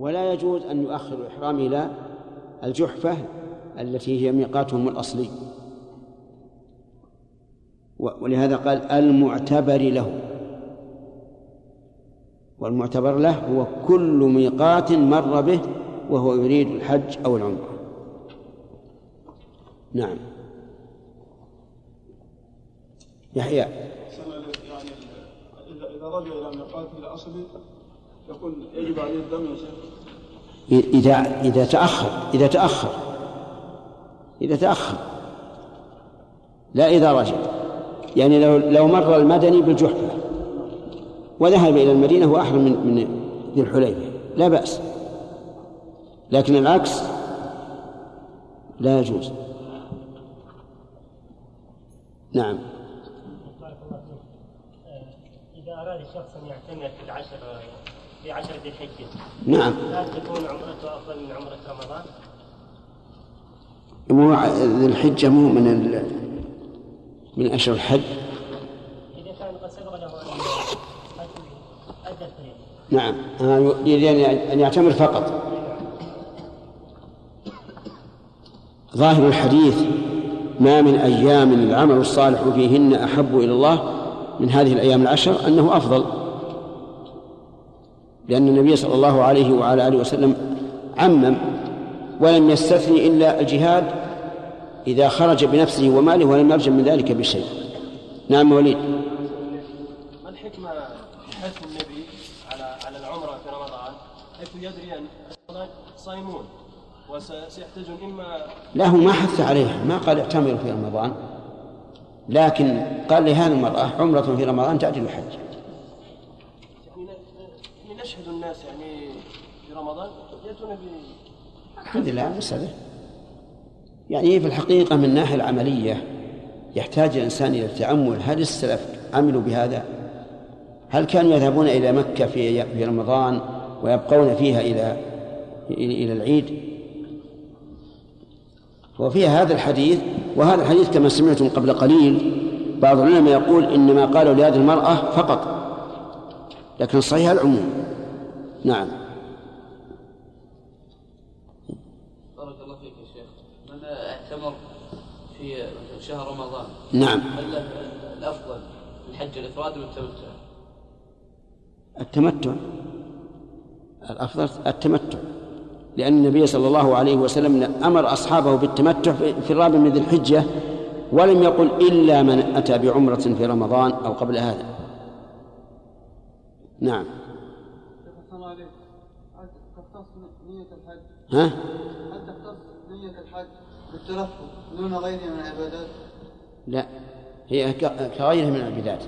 ولا يجوز أن يؤخر الإحرام إلى الجحفة التي هي ميقاتهم الأصلي. ولهذا قال المعتبر له. والمعتبر له هو كل ميقات مر به وهو يريد الحج أو العمرة. نعم. يحيى. إذا رجع إلى ميقات الأصلي يكون يجب عليه الدم يا شيخ. إذا إذا تأخر إذا تأخر. إذا تأخر. لا إذا رجع. يعني لو لو مر المدني بالجحفة وذهب إلى المدينة وأحرم من من ذي الحليفة. لا بأس. لكن العكس لا يجوز. نعم. إذا أراد الشخص أن يعتمر في العشر في عشرة ذي الحجة. نعم. هل تكون عمرته أفضل من عمرة رمضان؟ مو ذي الحجة مو من ال... من أشهر الحج؟ إذا كان قد سبق له أدى نعم. يريد أن يعتمر فقط. ظاهر الحديث ما من أيام العمل الصالح فيهن أحب إلى الله من هذه الأيام العشر أنه أفضل. لأن النبي صلى الله عليه وعلى آله وسلم عمم ولم يستثني إلا الجهاد إذا خرج بنفسه وماله ولم يرجع من ذلك بشيء. نعم وليد. ما الحكمة حث النبي على على العمرة في رمضان؟ حيث يدري أن صائمون وسيحتاجون إما له ما حث عليها ما قال اعتمروا في رمضان. لكن قال لهذه المرأة عمرة في رمضان تعدل الحج نشهد الناس يعني في رمضان يأتون ب الحمد لله مسألة يعني في الحقيقة من الناحية العملية يحتاج الإنسان إلى التأمل هل السلف عملوا بهذا؟ هل كانوا يذهبون إلى مكة في في رمضان ويبقون فيها إلى إلى العيد؟ وفيها هذا الحديث وهذا الحديث كما سمعتم قبل قليل بعض العلماء يقول إنما قالوا لهذه المرأة فقط لكن صحيح العموم. نعم. بارك الله فيك يا شيخ. من اعتمر في شهر رمضان؟ نعم. هل الأفضل الحج الإفراد أم التمتع؟ التمتع. الأفضل التمتع. لأن النبي صلى الله عليه وسلم أمر أصحابه بالتمتع في الرابع من ذي الحجة ولم يقل إلا من أتى بعمرة في رمضان أو قبل هذا. نعم. ها؟ هل تختص نية الحج بالتلفظ دون غيره من العبادات؟ لا. هي كغيرها من العبادات.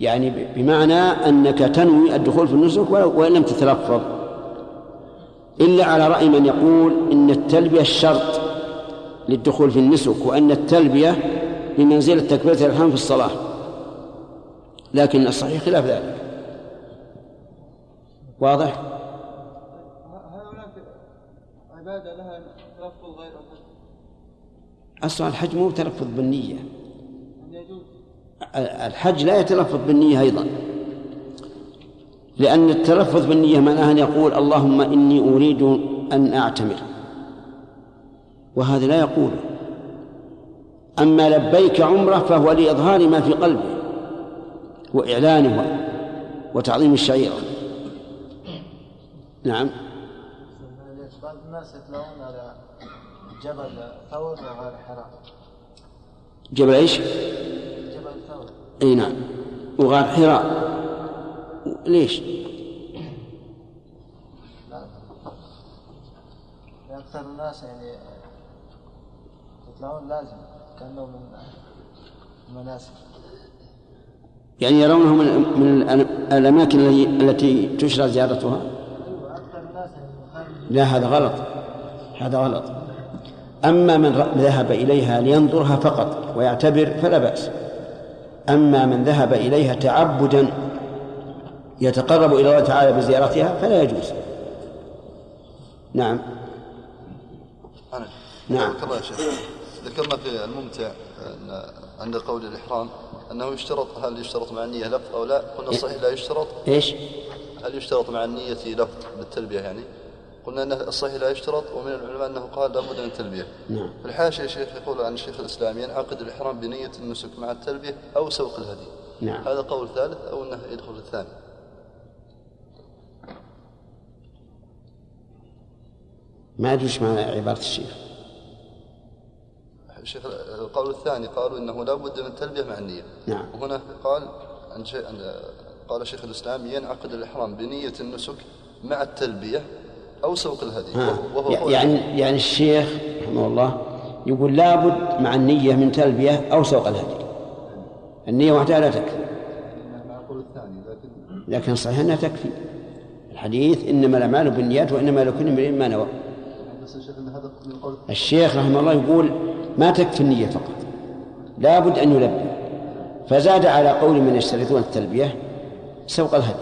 يعني بمعنى أنك تنوي الدخول في النسك وإن لم تتلفظ. إلا على رأي من يقول إن التلبية الشرط للدخول في النسك وأن التلبية بمنزلة تكبيرة الإحرام في الصلاة. لكن الصحيح خلاف ذلك. واضح؟ هل هناك عبادة لها تلفظ غير الحج؟ أصلا الحج مو تلفظ بالنية. يجوز. الحج لا يتلفظ بالنية أيضا. لأن التلفظ بالنية معناه أن يقول اللهم إني أريد أن أعتمر. وهذا لا يقول. أما لبيك عمرة فهو لإظهار ما في قلبه وإعلانه وتعظيم الشعيرة نعم بعض الناس يتلون على جبل ثور وغير حراء جبل إيش؟ جبل ثور إي نعم وغار حراء ليش؟ أكثر الناس يعني يطلعون لازم كأنه من المناسك يعني يرونه من من الاماكن التي تشرع زيارتها لا هذا غلط. هذا غلط. أما من ذهب إليها لينظرها فقط ويعتبر فلا بأس. أما من ذهب إليها تعبدا يتقرب إلى الله تعالى بزيارتها فلا يجوز. نعم. أنا نعم. الله يا شيخ ذكرنا في الممتع عند قول الإحرام أنه يشترط هل يشترط مع النية لفظ أو لا؟ قلنا الصحيح لا يشترط. إيش؟ هل يشترط مع النية لفظ بالتلبية يعني؟ قلنا أن الصحيح لا يشترط ومن العلماء أنه قال لابد من التلبية. نعم. في الحاشية الشيخ يقول عن الشيخ الإسلام ينعقد الإحرام بنية النسك مع التلبية أو سوق الهدي. نعم. هذا قول ثالث أو أنه يدخل في الثاني. ما أدري معنى عبارة الشيخ. الشيخ القول الثاني قالوا إنه لا بد من التلبية مع النية. نعم. وهنا قال عن شيء عن قال شيخ الإسلام ينعقد الإحرام بنية النسك مع التلبية أو سوق الهدي. ها. وهو يعني يعني الشيخ رحمه الله يقول لابد مع النية من تلبية أو سوق الهدي. النية وحدها لا تكفي. لكن صحيح أنها تكفي. الحديث إنما الأعمال بالنيات وإنما لكل امرئ ما نوى. الشيخ رحمه الله يقول ما تكفي النية فقط. لابد أن يلبي. فزاد على قول من يشترطون التلبية سوق الهدي.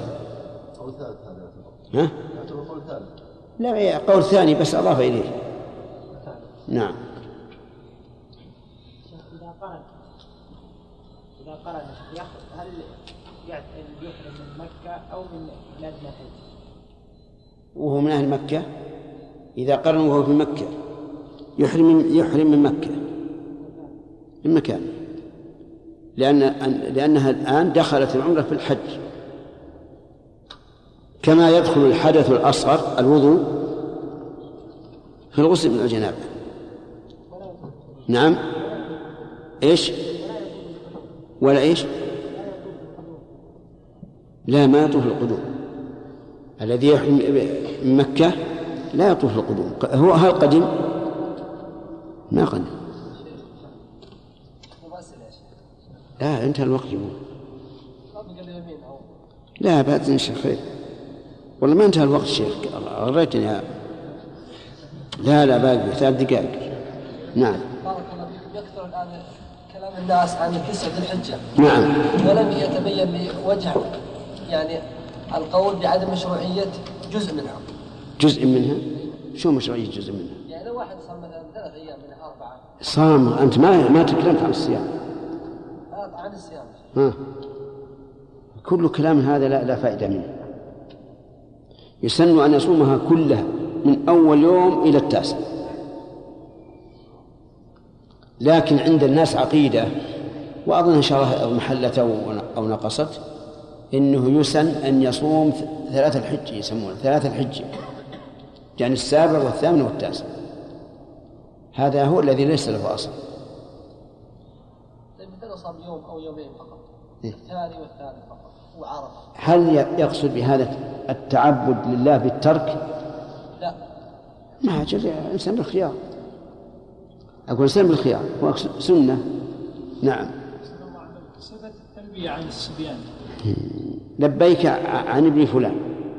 قول ثالث هذا ها؟ لا قول ثاني بس أضاف إليه. نعم. إذا قرن إذا قرن هل يحرم من مكة أو من بلاد الحج؟ وهو من أهل مكة؟ إذا قرن وهو في مكة يحرم يحرم من مكة. من مكان. لأن لأنها الآن دخلت العمرة في الحج. كما يدخل الحدث الأصغر الوضوء في الغسل من الجنابة. نعم. إيش؟ ولا إيش؟ لا ما يطوف القدوم. الذي يحرم من مكة لا يطوف القدوم. هو هل قدم ما قدم. لا انتهى الوقت يقول لا بعد إن شاء خير. والله ما انتهى الوقت شيخ. غريتني يا لا لا باقي ثلاث دقائق. نعم. بارك الله يكثر الآن كلام الناس عن تسعة الحجة. نعم. ولم يتبين لي وجه يعني القول بعدم مشروعية جزء منها. جزء منها؟ شو مشروعية جزء منها؟ يعني لو واحد صام مثلا ثلاث أيام من أربعة. صام. أنت ما ما تكلمت عن الصيام. هذا عن الصيام. ها. كل كلام هذا لا, لا فائدة منه. يسن أن يصومها كلها من أول يوم إلى التاسع. لكن عند الناس عقيدة وأظن إن شاء الله محلت أو نقصت إنه يسن أن يصوم ثلاث الحج يسمونه ثلاث الحج يعني السابع والثامن والتاسع. هذا هو الذي ليس له أصل. طيب مثلا صام يوم أو يومين فقط إيه. الثاني والثالث فقط. هل يقصد بهذا التعبد لله بالترك؟ لا. ما أجل الإنسان بالخيار. أقول الإنسان بالخيار هو سنة. نعم. صفة التلبية عن الصبيان. لبيك عن ابن فلان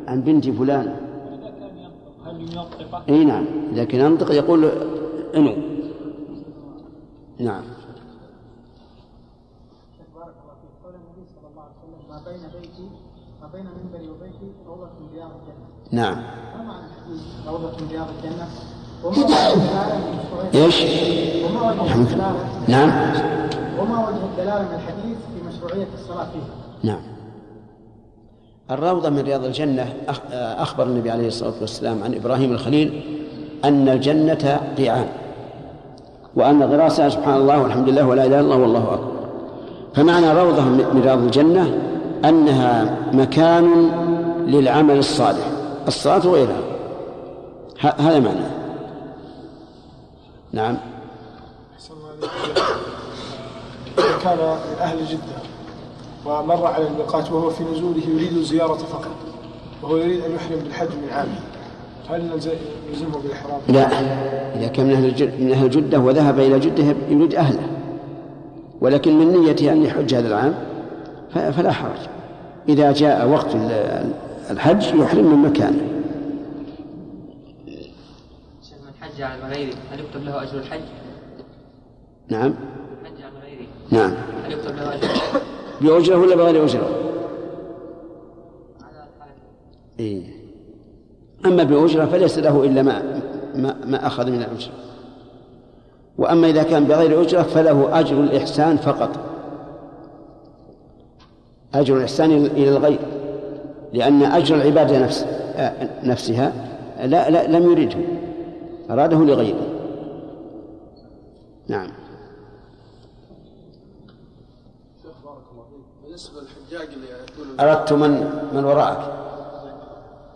عن بنت فلان. إذا كان ينطق هل ينطق؟ إي نعم. إذا كان ينطق يقول إنو. نعم بارك الله فيك قول النبي صلى الله عليه وسلم ما بين بيتي ما بين منبري وبيتي روضة من رياض الجنة. نعم. ما معنى روضة من رياض الجنة. وما وجه الدلالة من مشروعية إيش؟ وما وجه الدلالة نعم. وما وجه الدلالة من الحديث في مشروعية الصلاة فيها نعم. الروضة من رياض الجنة أخ- أخبر النبي عليه الصلاة والسلام عن إبراهيم الخليل أن الجنة قيعان وأن غراسها سبحان الله والحمد لله ولا إله إلا الله والله أكبر. فمعنى روضة من رياض الجنة أنها مكان للعمل الصالح. الصلاة وغيرها. هذا معناه نعم. كان من أهل جدة ومر على الميقات وهو في نزوله يريد الزيارة فقط وهو يريد أن يحرم بالحج من عامه هل نلز- يلزمه بالإحرام؟ لا. إذا كان من أهل من أهل جدة وذهب إلى جدة يريد أهله. ولكن من نيته أن يحج هذا العام فلا حرج. إذا جاء وقت ال- الحج يحرم من مكانه شيخ من حج عن غيره هل يكتب له أجر الحج؟ نعم. حج عن غيره نعم. هل يكتب له أجر الحج؟ بأجرة ولا بغير أجرة؟ على إيه. أما بأجرة فليس له إلا ما ما, ما أخذ من الأجرة وأما إذا كان بغير أجرة فله أجر الإحسان فقط. أجر الإحسان إلى الغير لأن أجر العبادة نفس آه، نفسها لا, لا لم يرده أراده لغيره. نعم. بالنسبة للحجاج اللي يأتون أردت من من وراءك.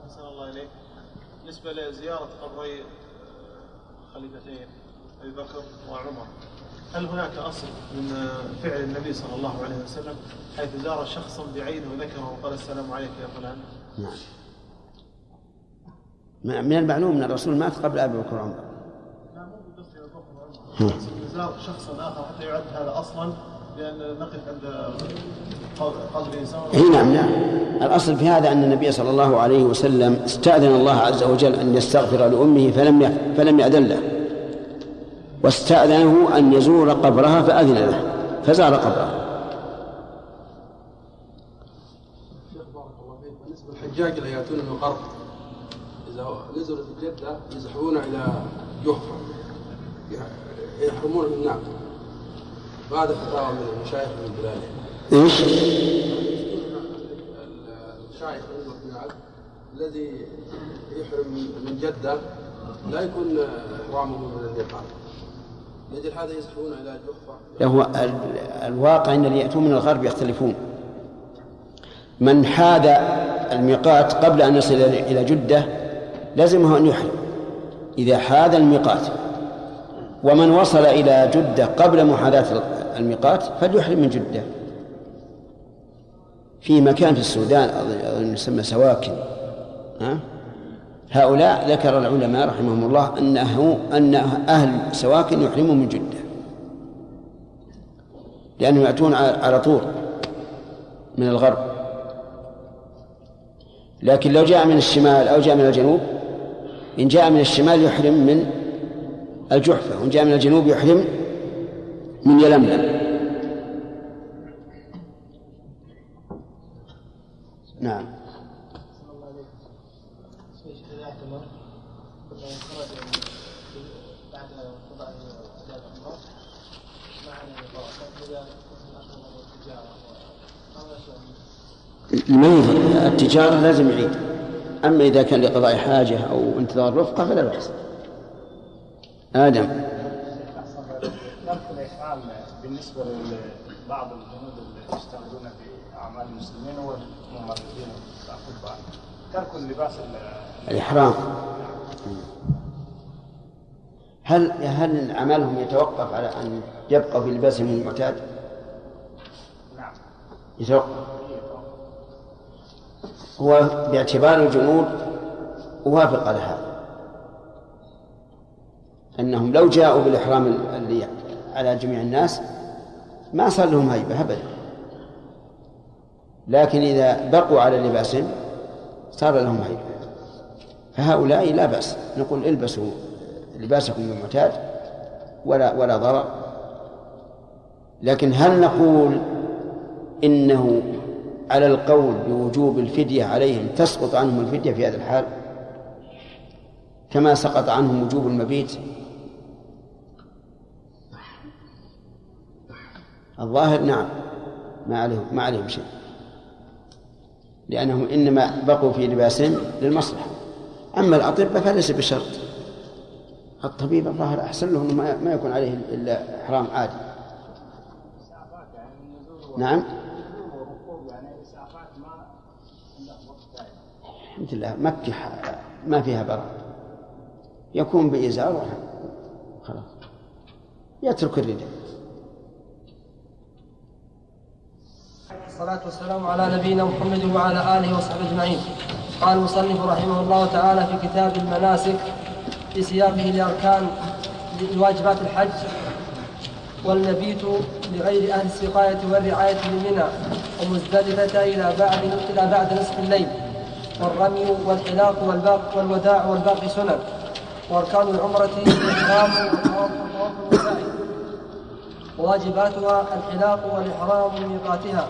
أحسن الله إليك. بالنسبة لزيارة قبري خليفتين أبي بكر وعمر. هل هناك أصل من فعل النبي صلى الله عليه وسلم حيث زار شخصا بعينه وذكره وقال السلام عليك يا فلان؟ نعم. من المعلوم أن الرسول مات قبل أبي بكر وعمر. زار شخصا آخر حتى يعد هذا أصلا لأن نقف عند قدر إي نعم نعم. الأصل في هذا أن النبي صلى الله عليه وسلم استأذن الله عز وجل أن يستغفر لأمه فلم فلم يأذن له. واستأذنه أن يزور قبرها فأذن له فزار قبرها للحجاج اللي يأتون من الغرب إذا نزلوا في جدة يزحفون إلى جحفة. يح- يحرمون من النعم وهذا فتاوى من المشايخ من بلاده؟ إيش؟ الشايخ الذي يحرم من جدة لا يكون إحرامه من الميقات هذا جحفة هو ال- الواقع إن اللي يأتون من الغرب يختلفون. من حاد الميقات قبل أن يصل إلى جدة لزمه أن يحرم. إذا حاد الميقات ومن وصل إلى جدة قبل محاذاة الميقات فليحرم من جدة. في مكان في السودان يسمى سواكن. ها؟ هؤلاء ذكر العلماء رحمهم الله أنه أن أهل سواكن يحرمون من جدة لأنهم يأتون على على طول من الغرب. لكن لو جاء من الشمال أو جاء من الجنوب إن جاء من الشمال يحرم من الجحفة وإن جاء من الجنوب يحرم من يلملم نعم إذا اعتمر خرج بعد قضاء أداء العمرة مع الإقامة إذا أخذ التجارة هذا شيء ما التجارة لازم يعيد. أما إذا كان لقضاء حاجة أو انتظار رفقة فلا بأس. آدم. الإحرام بالنسبة لبعض الجنود اللي يشتغلون في أعمال المسلمين والممرضين ترك اللباس ال- الإحرام. هل هل عملهم يتوقف على أن يبقوا في لباسهم المعتاد؟ نعم. يتوقف. هو باعتبار الجنود وافق على هذا أنهم لو جاءوا بالإحرام اللي على جميع الناس ما صار لهم هيبة أبدا. لكن إذا بقوا على لباسهم صار لهم هيبة. فهؤلاء لا بأس نقول البسوا لباسكم المعتاد ولا ولا ضرر. لكن هل نقول إنه على القول بوجوب الفدية عليهم تسقط عنهم الفدية في هذا الحال؟ كما سقط عنهم وجوب المبيت؟ الظاهر نعم ما عليهم ما عليهم شيء. لأنهم إنما بقوا في لباسهم للمصلحة. أما الأطباء فليس بشرط. الطبيب الظاهر أحسن له أنه ما يكون عليه إلا إحرام عادي. نعم؟ الحمد لله مكة ما فيها برد يكون بإزار خلاص. يترك الرداء. الصلاة والسلام على نبينا محمد وعلى آله وصحبه أجمعين. قال المصنف رحمه الله تعالى في كتاب المناسك في سياقه لأركان لواجبات الحج والمبيت لغير أهل السقاية والرعاية بمنى ومزدلفة إلى بعد إلى بعد نصف الليل. والرمي والحلاق والباق والوداع والباقي سنن. والطواف والطواف والسعي وواجباتها الحلاق والإحرام بميقاتها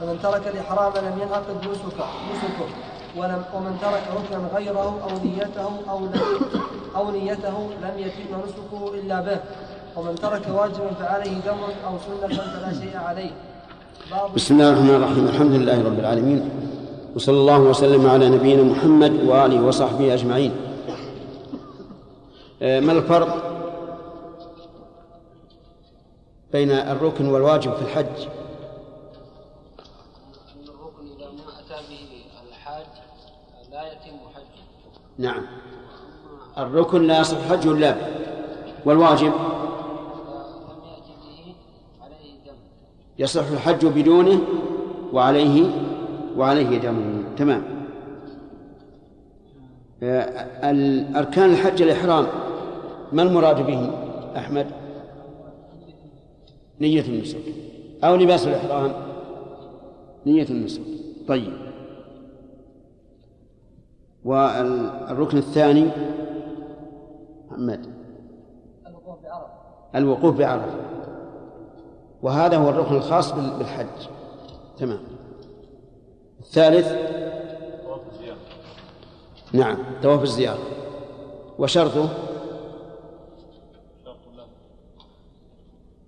فمن ترك الإحرام لم ينعقد نسكه نسكه ولم ومن ترك ركنا غيره أو نيته لم أو نيته لم يتم نسكه إلا به. ومن ترك واجبا فعليه دم أو سنة فلا شيء عليه. بسم الله الرحمن الرحيم. الحمد لله رب العالمين. وصلى الله وسلم على نبينا محمد وآله وصحبه أجمعين. آه، ما الفرق بين الركن والواجب في الحج؟ الركن إذا ما أتى به الحاج لا يتم حجه. نعم. الركن لا يصح حجه إلا والواجب؟ يصح الحج بدونه وعليه وعليه دم. تمام. آه، أركان الحج الإحرام ما المراد به أحمد؟ نية النسك. أو لباس الإحرام؟ نية النسك. طيب. والركن الثاني؟ محمد. الوقوف بعرفة. الوقوف بعرفة وهذا هو الركن الخاص بالحج. تمام. الثالث نعم طواف الزيارة. وشرطه؟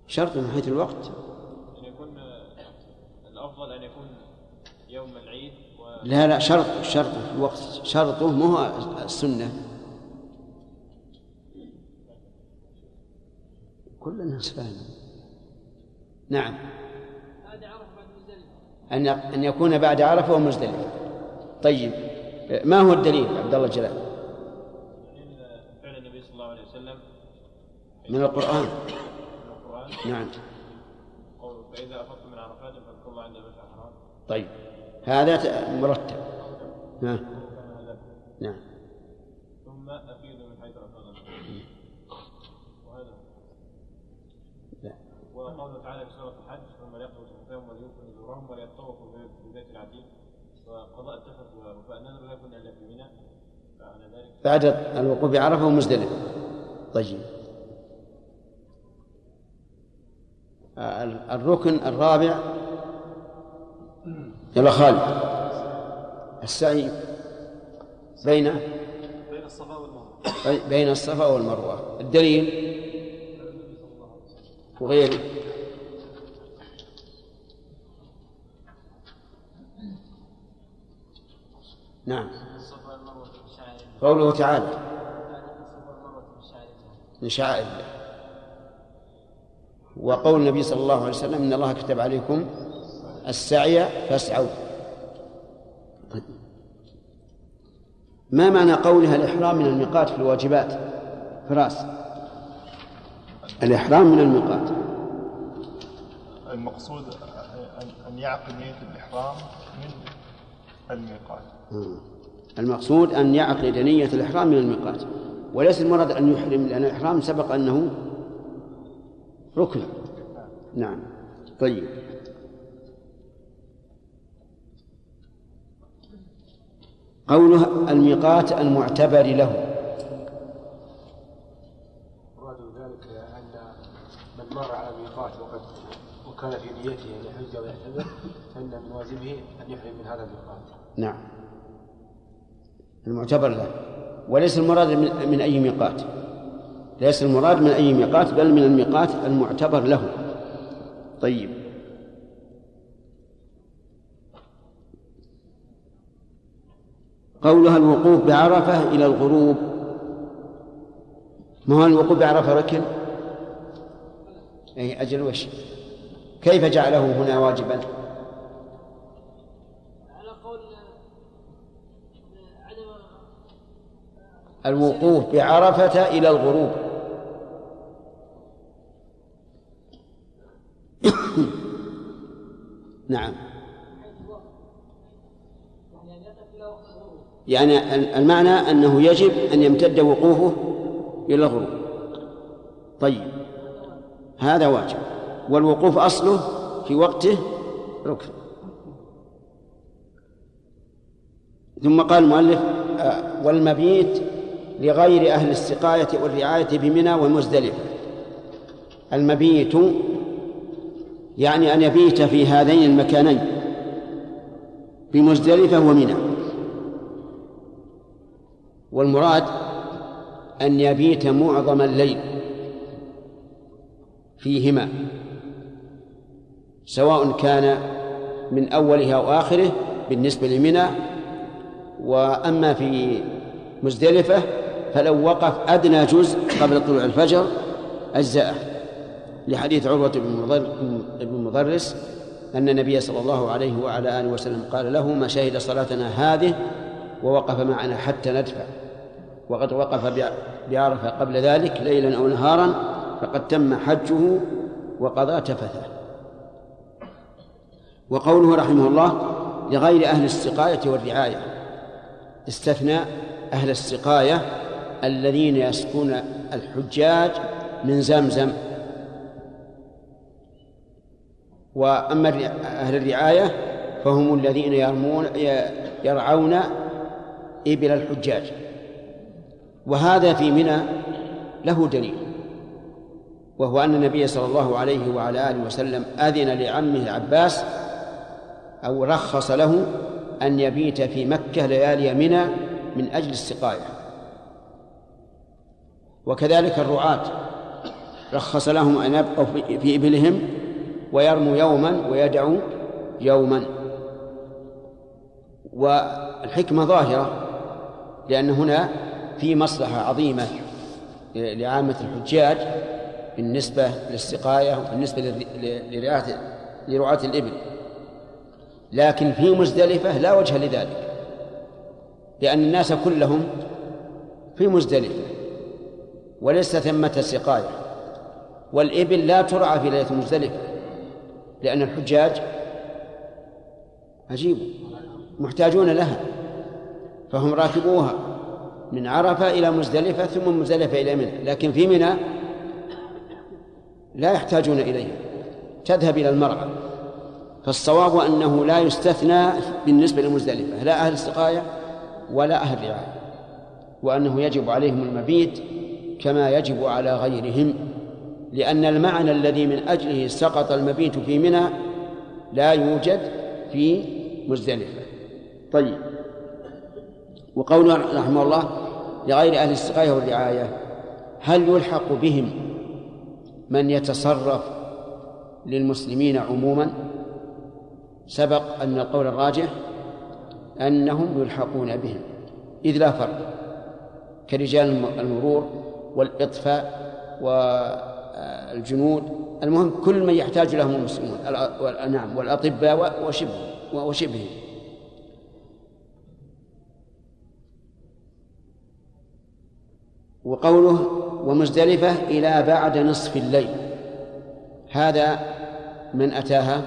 شرط من حيث الوقت. أن يكون الأفضل أن يكون يوم العيد و... لا لا شرط شرط الوقت. شرطه مو هو السنة. كل الناس فاهم نعم. أن أن يكون بعد عرفة ومزدلفة. طيب ما هو الدليل عبد الله جلال؟ فعل النبي صلى الله عليه وسلم من القرآن. من القرآن. نعم. قوله فإذا أفضتم من عرفات فاذكروا الله عند المشعر الحرام. طيب. هذا مرتب. نعم نعم. ثم أفيدوا من حيث أفاض وهذا لا. وقوله تعالى في سورة الحج وليوفوا نذورهم وليطوفوا بالبيت العتيق وقضاء ووفاء النذر لا يكون إلا في منى فعلى ذلك بعد الوقوف بعرفة ومزدلفة طيب. آه، ال- الركن الرابع. يلا خالد. السعي بين بين الصفا والمروة. بين الصفا والمروة. الدليل؟ وغيره. نعم. قوله تعالى. من شعائر الله. وقول النبي صلى الله عليه وسلم إن الله كتب عليكم السعي فاسعوا. ما معنى قولها الإحرام من الميقات في الواجبات؟ فراس. الإحرام من الميقات. المقصود أن- أن يعقد نية الإحرام من الميقات. المقصود أن يعقد نية الإحرام من الميقات وليس المراد أن يحرم لأن الإحرام سبق أنه ركن. نعم. طيب. قوله الميقات المعتبر له. مراد ذلك أن من مر على وكان في نيته أن يحج أو فإن من واجبه أن يحرم من هذا الميقات نعم. المعتبر له. وليس المراد من, من أي ميقات. ليس المراد من أي ميقات بل من الميقات المعتبر له. طيب. قولها الوقوف بعرفة إلى الغروب. ما هو الوقوف بعرفة ركن؟ أي أجل وش؟ كيف جعله هنا واجبا؟ على قول الوقوف بعرفة إلى الغروب. نعم. يعني المعنى أنه يجب أن يمتد وقوفه إلى الغروب. طيب. هذا واجب. والوقوف أصله في وقته ركن. ثم قال المؤلف آه، والمبيت لغير أهل السقاية والرعاية بمنى ومزدلفة. المبيت يعني أن يبيت في هذين المكانين بمزدلفة ومنى. والمراد أن يبيت معظم الليل فيهما. سواء كان من أوله أو آخره بالنسبة لمنى وأما في مزدلفة فلو وقف أدنى جزء قبل طلوع الفجر أجزأه. لحديث عروة بن مضرس أن النبي صلى الله عليه وعلى آله وسلم قال له ما شهد صلاتنا هذه؟ ووقف معنا حتى ندفع. وقد وقف بعرفة قبل ذلك ليلا أو نهارا فقد تم حجه وقضى تفثه. وقوله رحمه الله لغير أهل السقاية والرعاية استثنى أهل السقاية الذين يسقون الحجاج من زمزم. وأما أهل الرعاية فهم الذين يرمون يرعون إبل الحجاج. وهذا في منى له دليل وهو أن النبي صلى الله عليه وعلى آله وسلم أذن لعمه العباس أو رخص له أن يبيت في مكة ليالي منى من أجل السقاية. وكذلك الرعاة رخص لهم أن يبقوا في إبلهم ويرموا يوما ويدعوا يوما. والحكمة ظاهرة لأن هنا في مصلحة عظيمة لعامة الحجاج بالنسبة للسقاية وبالنسبة لرعاة لرعاة الإبل. لكن في مزدلفة لا وجه لذلك لأن الناس كلهم في مزدلفة وليس ثمة سقاية والإبل لا ترعى في ليلة مزدلفة لأن الحجاج عجيب محتاجون لها فهم راكبوها من عرفة إلى مزدلفة ثم مزدلفة إلى منى لكن في منى لا يحتاجون إليها تذهب إلى المرعى. فالصواب أنه لا يستثنى بالنسبة لمزدلفة لا أهل السقاية ولا أهل الرعاية وأنه يجب عليهم المبيت كما يجب على غيرهم لأن المعنى الذي من أجله سقط المبيت في منى لا يوجد في مزدلفة. طيب. وقوله رحمه الله لغير أهل السقاية والرعاية هل يلحق بهم من يتصرف للمسلمين عموما؟ سبق أن القول الراجح أنهم يلحقون بهم. إذ لا فرق كرجال المرور والإطفاء والجنود. المهم كل من يحتاج لهم المسلمون. نعم والأطباء وشبه وشبههم. وقوله ومزدلفة إلى بعد نصف الليل. هذا من أتاها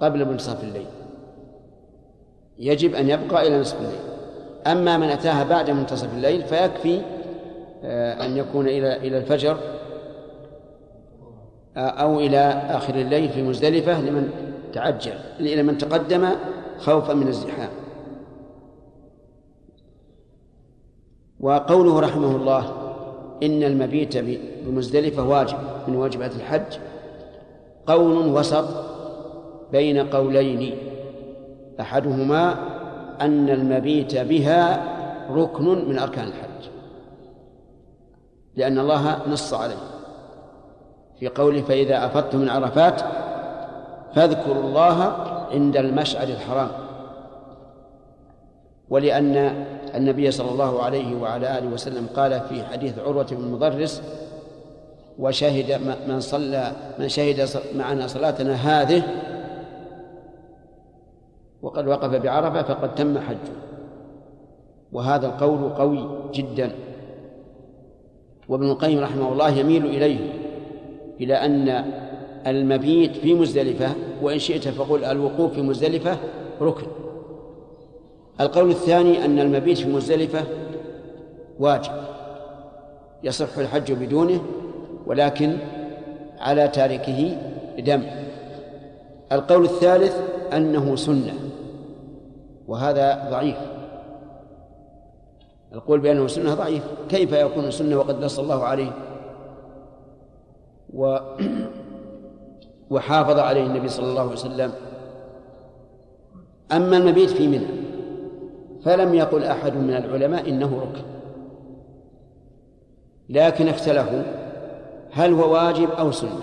قبل منتصف الليل. يجب أن يبقى إلى نصف الليل. أما من أتاها بعد منتصف الليل فيكفي آه، أن يكون إلى إلى الفجر آه، أو إلى آخر الليل في مزدلفة لمن تعجل إلى من تقدم خوفا من الزحام. وقوله رحمه الله إن المبيت بمزدلفة واجب من واجبات الحج قول وسط بين قولين. أحدهما أن المبيت بها ركن من أركان الحج. لأن الله نص عليه. في قوله فإذا أفضتم من عرفات فاذكروا الله عند المشعر الحرام. ولأن النبي صلى الله عليه وعلى آله وسلم قال في حديث عروة بن مضرس وشهد من صلى من شهد معنا صلاتنا هذه وقد وقف بعرفة فقد تم حجه. وهذا القول قوي جدا. وابن القيم رحمه الله يميل إليه إلى أن المبيت في مزدلفة وإن شئت فقل الوقوف في مزدلفة ركن. القول الثاني أن المبيت في مزدلفة واجب. يصح الحج بدونه ولكن على تاركه دم. القول الثالث أنه سنة. وهذا ضعيف. القول بأنه سنة ضعيف. كيف يكون سنة وقد نص الله عليه؟ و وحافظ عليه النبي صلى الله عليه وسلم. أما المبيت في منى فلم يقل أحد من العلماء إنه ركن. لكن اختلفوا هل هو واجب أو سنة.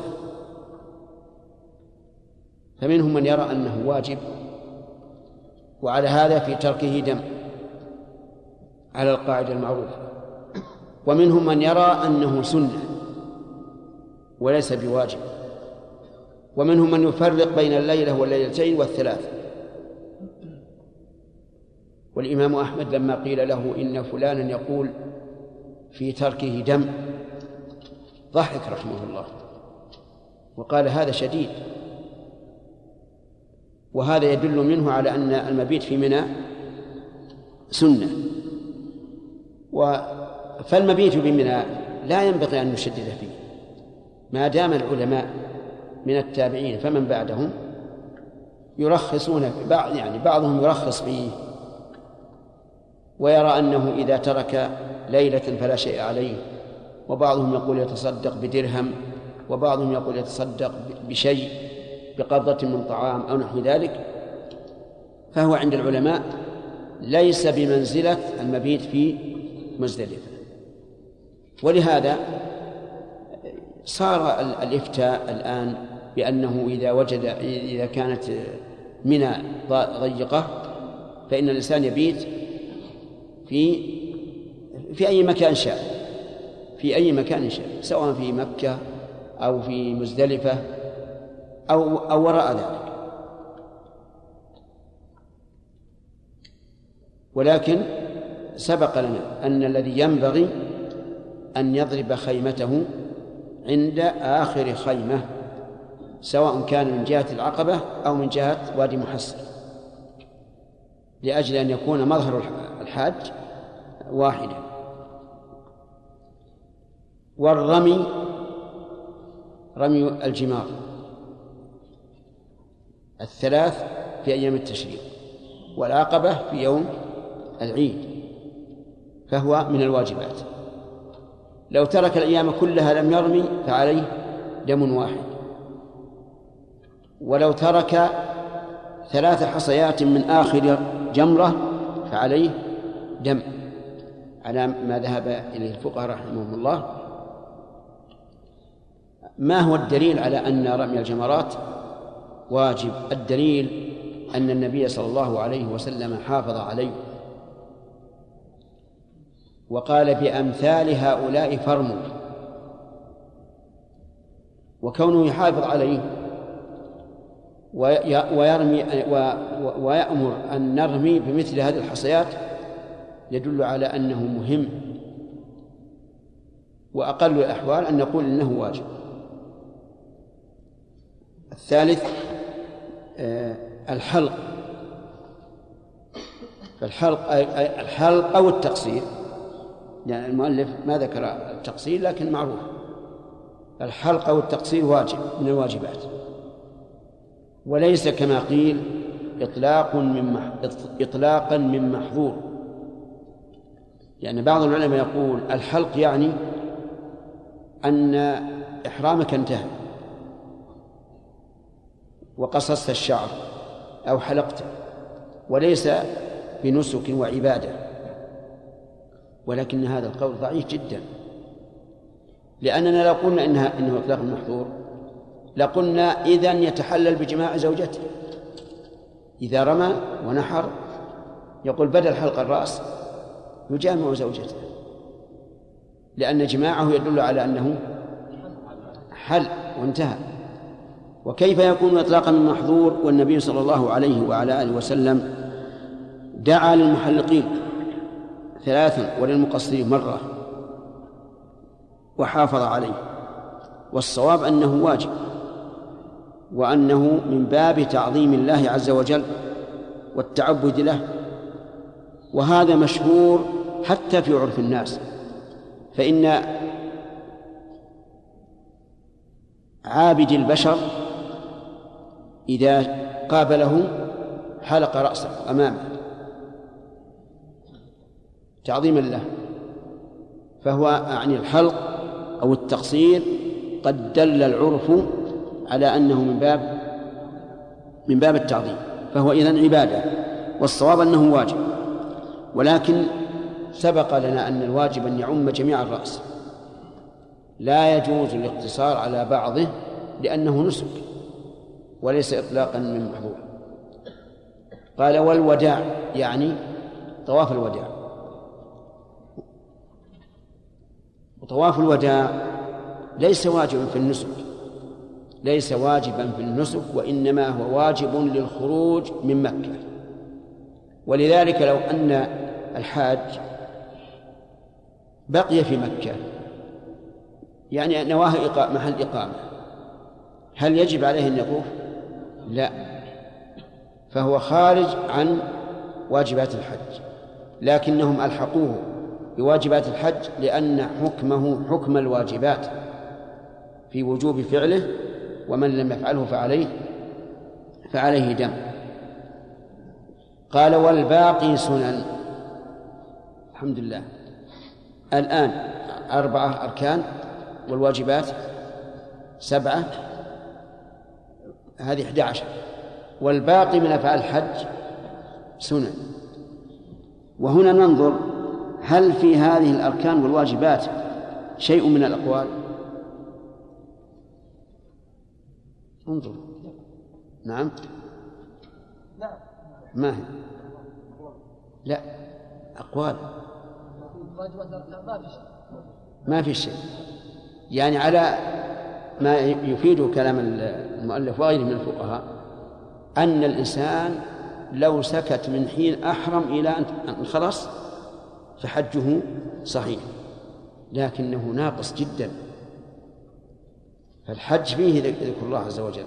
فمنهم من يرى أنه واجب وعلى هذا في تركه دم على القاعدة المعروفة. ومنهم من يرى أنه سنة وليس بواجب. ومنهم من يفرق بين الليلة والليلتين والثلاث. والإمام أحمد لما قيل له إن فلانا يقول في تركه دم ضحك رحمه الله. وقال هذا شديد. وهذا يدل منه على أن المبيت في منى سنة. و فالمبيت بمنى لا ينبغي أن نشدد فيه. ما دام العلماء من التابعين فمن بعدهم يرخصون في بعض يعني بعضهم يرخص فيه. ويرى أنه إذا ترك ليلة فلا شيء عليه. وبعضهم يقول يتصدق بدرهم وبعضهم يقول يتصدق بشيء. بقبضة من طعام أو نحو ذلك فهو عند العلماء ليس بمنزلة المبيت في مزدلفة ولهذا صار الإفتاء الآن بأنه إذا وجد إذا كانت منى ضيقة فإن الإنسان يبيت في في أي مكان شاء في أي مكان شاء سواء في مكة أو في مزدلفة أو أو وراء ذلك. ولكن سبق لنا أن الذي ينبغي أن يضرب خيمته عند آخر خيمة سواء كان من جهة العقبة أو من جهة وادي محسن لأجل أن يكون مظهر الحاج واحدا والرمي رمي الجمار. الثلاث في أيام التشريق والعقبة في يوم العيد فهو من الواجبات. لو ترك الأيام كلها لم يرمي فعليه دم واحد. ولو ترك ثلاث حصيات من آخر جمرة فعليه دم. على ما ذهب إليه الفقهاء رحمهم الله. ما هو الدليل على أن رمي الجمرات؟ واجب. الدليل أن النبي صلى الله عليه وسلم حافظ عليه. وقال بأمثال هؤلاء فرموا. وكونه يحافظ عليه ويرمي ويأمر أن نرمي بمثل هذه الحصيات يدل على أنه مهم. وأقل الأحوال أن نقول إنه واجب. الثالث الحلق. فالحلق الحلق أو التقصير. يعني المؤلف ما ذكر التقصير لكن معروف. الحلق أو التقصير واجب من الواجبات. وليس كما قيل إطلاق من إطلاقا من محظور. يعني بعض العلماء يقول الحلق يعني أن إحرامك انتهى. وقصصت الشعر أو حلقته وليس بنسك وعبادة. ولكن هذا القول ضعيف جدا. لأننا لو قلنا إنها إنه إطلاق المحظور لقلنا إذا يتحلل بجماع زوجته. إذا رمى ونحر يقول بدل حلق الرأس يجامع زوجته. لأن جماعة يدل على أنه حل وانتهى. وكيف يكون إطلاقا من محظور والنبي صلى الله عليه وعلى آله وسلم دعا للمحلقين ثلاثا وللمقصرين مرة وحافظ عليه والصواب أنه واجب وأنه من باب تعظيم الله عز وجل والتعبد له وهذا مشهور حتى في عرف الناس. فإن عابد البشر إذا قابله حلق رأسه أمامه. تعظيما له. فهو يعني الحلق أو التقصير قد دل العرف على أنه من باب من باب التعظيم. فهو إذن عبادة والصواب أنه واجب. ولكن سبق لنا أن الواجب أن يعم جميع الرأس. لا يجوز الاقتصار على بعضه لأنه نسك. وليس إطلاقا من محظور. قال والوداع يعني طواف الوداع. وطواف الوداع ليس واجبا في النسك. ليس واجبا في النسك وإنما هو واجب للخروج من مكة. ولذلك لو أن الحاج بقي في مكة يعني نواه محل إقامة هل يجب عليه أن يطوف؟ لا. فهو خارج عن واجبات الحج. لكنهم ألحقوه بواجبات الحج لأن حكمه حكم الواجبات في وجوب فعله ومن لم يفعله فعليه فعليه دم. قال والباقي سنن. الحمد لله. الآن أربعة أركان والواجبات سبعة. هذه أحد عشر. والباقي من أفعال الحج سنن. وهنا ننظر هل في هذه الأركان والواجبات شيء من الأقوال؟ انظر. نعم. ما هي؟ لا. أقوال. ما في شيء. يعني على ما يفيد كلام المؤلف وغيره من الفقهاء أن الإنسان لو سكت من حين أحرم إلى أن خلص فحجه صحيح لكنه ناقص جدا. فالحج فيه ذكر الله عز وجل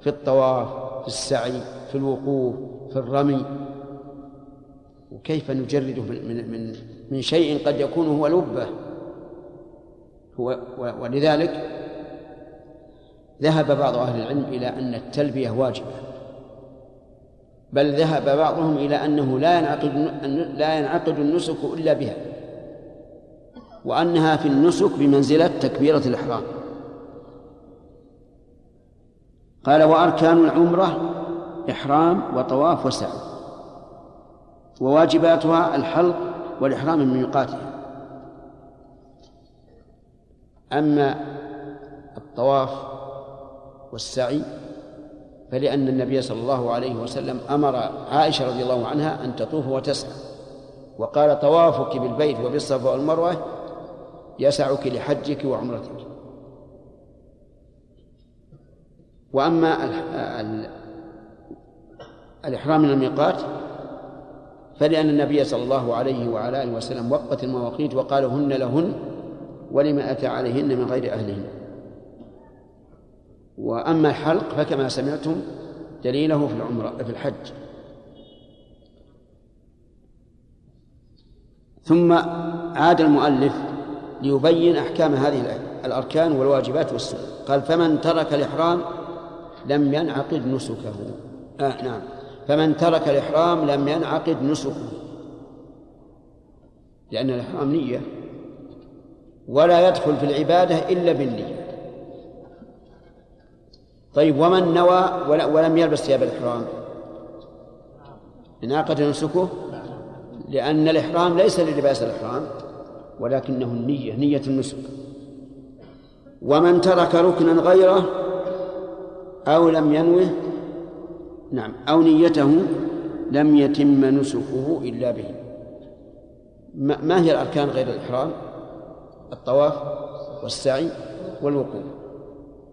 في الطواف في السعي في الوقوف في الرمي. وكيف نجرده من من من شيء قد يكون هو لبة؟ هو ولذلك ذهب بعض أهل العلم إلى أن التلبية واجبة بل ذهب بعضهم إلى أنه لا ينعقد لا ينعقد النسك إلا بها وأنها في النسك بمنزلة تكبيرة الإحرام. قال وأركان العمرة إحرام وطواف وسعي وواجباتها الحلق والإحرام من ميقاتها. أما الطواف والسعي فلأن النبي صلى الله عليه وسلم أمر عائشة رضي الله عنها أن تطوف وتسعى وقال طوافك بالبيت وبالصفا والمروة يسعك لحجك وعمرتك. وأما الإحرام من الميقات فلأن النبي صلى الله عليه وعلى آله وسلم وقت المواقيت وقال هن لهن ولمن أتى عليهن من غير أهلهن. وأما الحلق فكما سمعتم دليله في العمرة في الحج. ثم عاد المؤلف ليبين أحكام هذه الأركان والواجبات والسنن قال فمن ترك الإحرام لم ينعقد نسكه. آه نعم. فمن ترك الإحرام لم ينعقد نسكه. لأن الإحرام نية ولا يدخل في العبادة إلا بالنية. طيب ومن نوى ولم يلبس ثياب الإحرام؟ انعقد نسكه لأن الإحرام ليس للباس الإحرام ولكنه النية نية النسك. ومن ترك ركنا غيره أو لم ينوه نعم أو نيته لم يتم نسكه إلا به. ما هي الأركان غير الإحرام؟ الطواف والسعي والوقوف.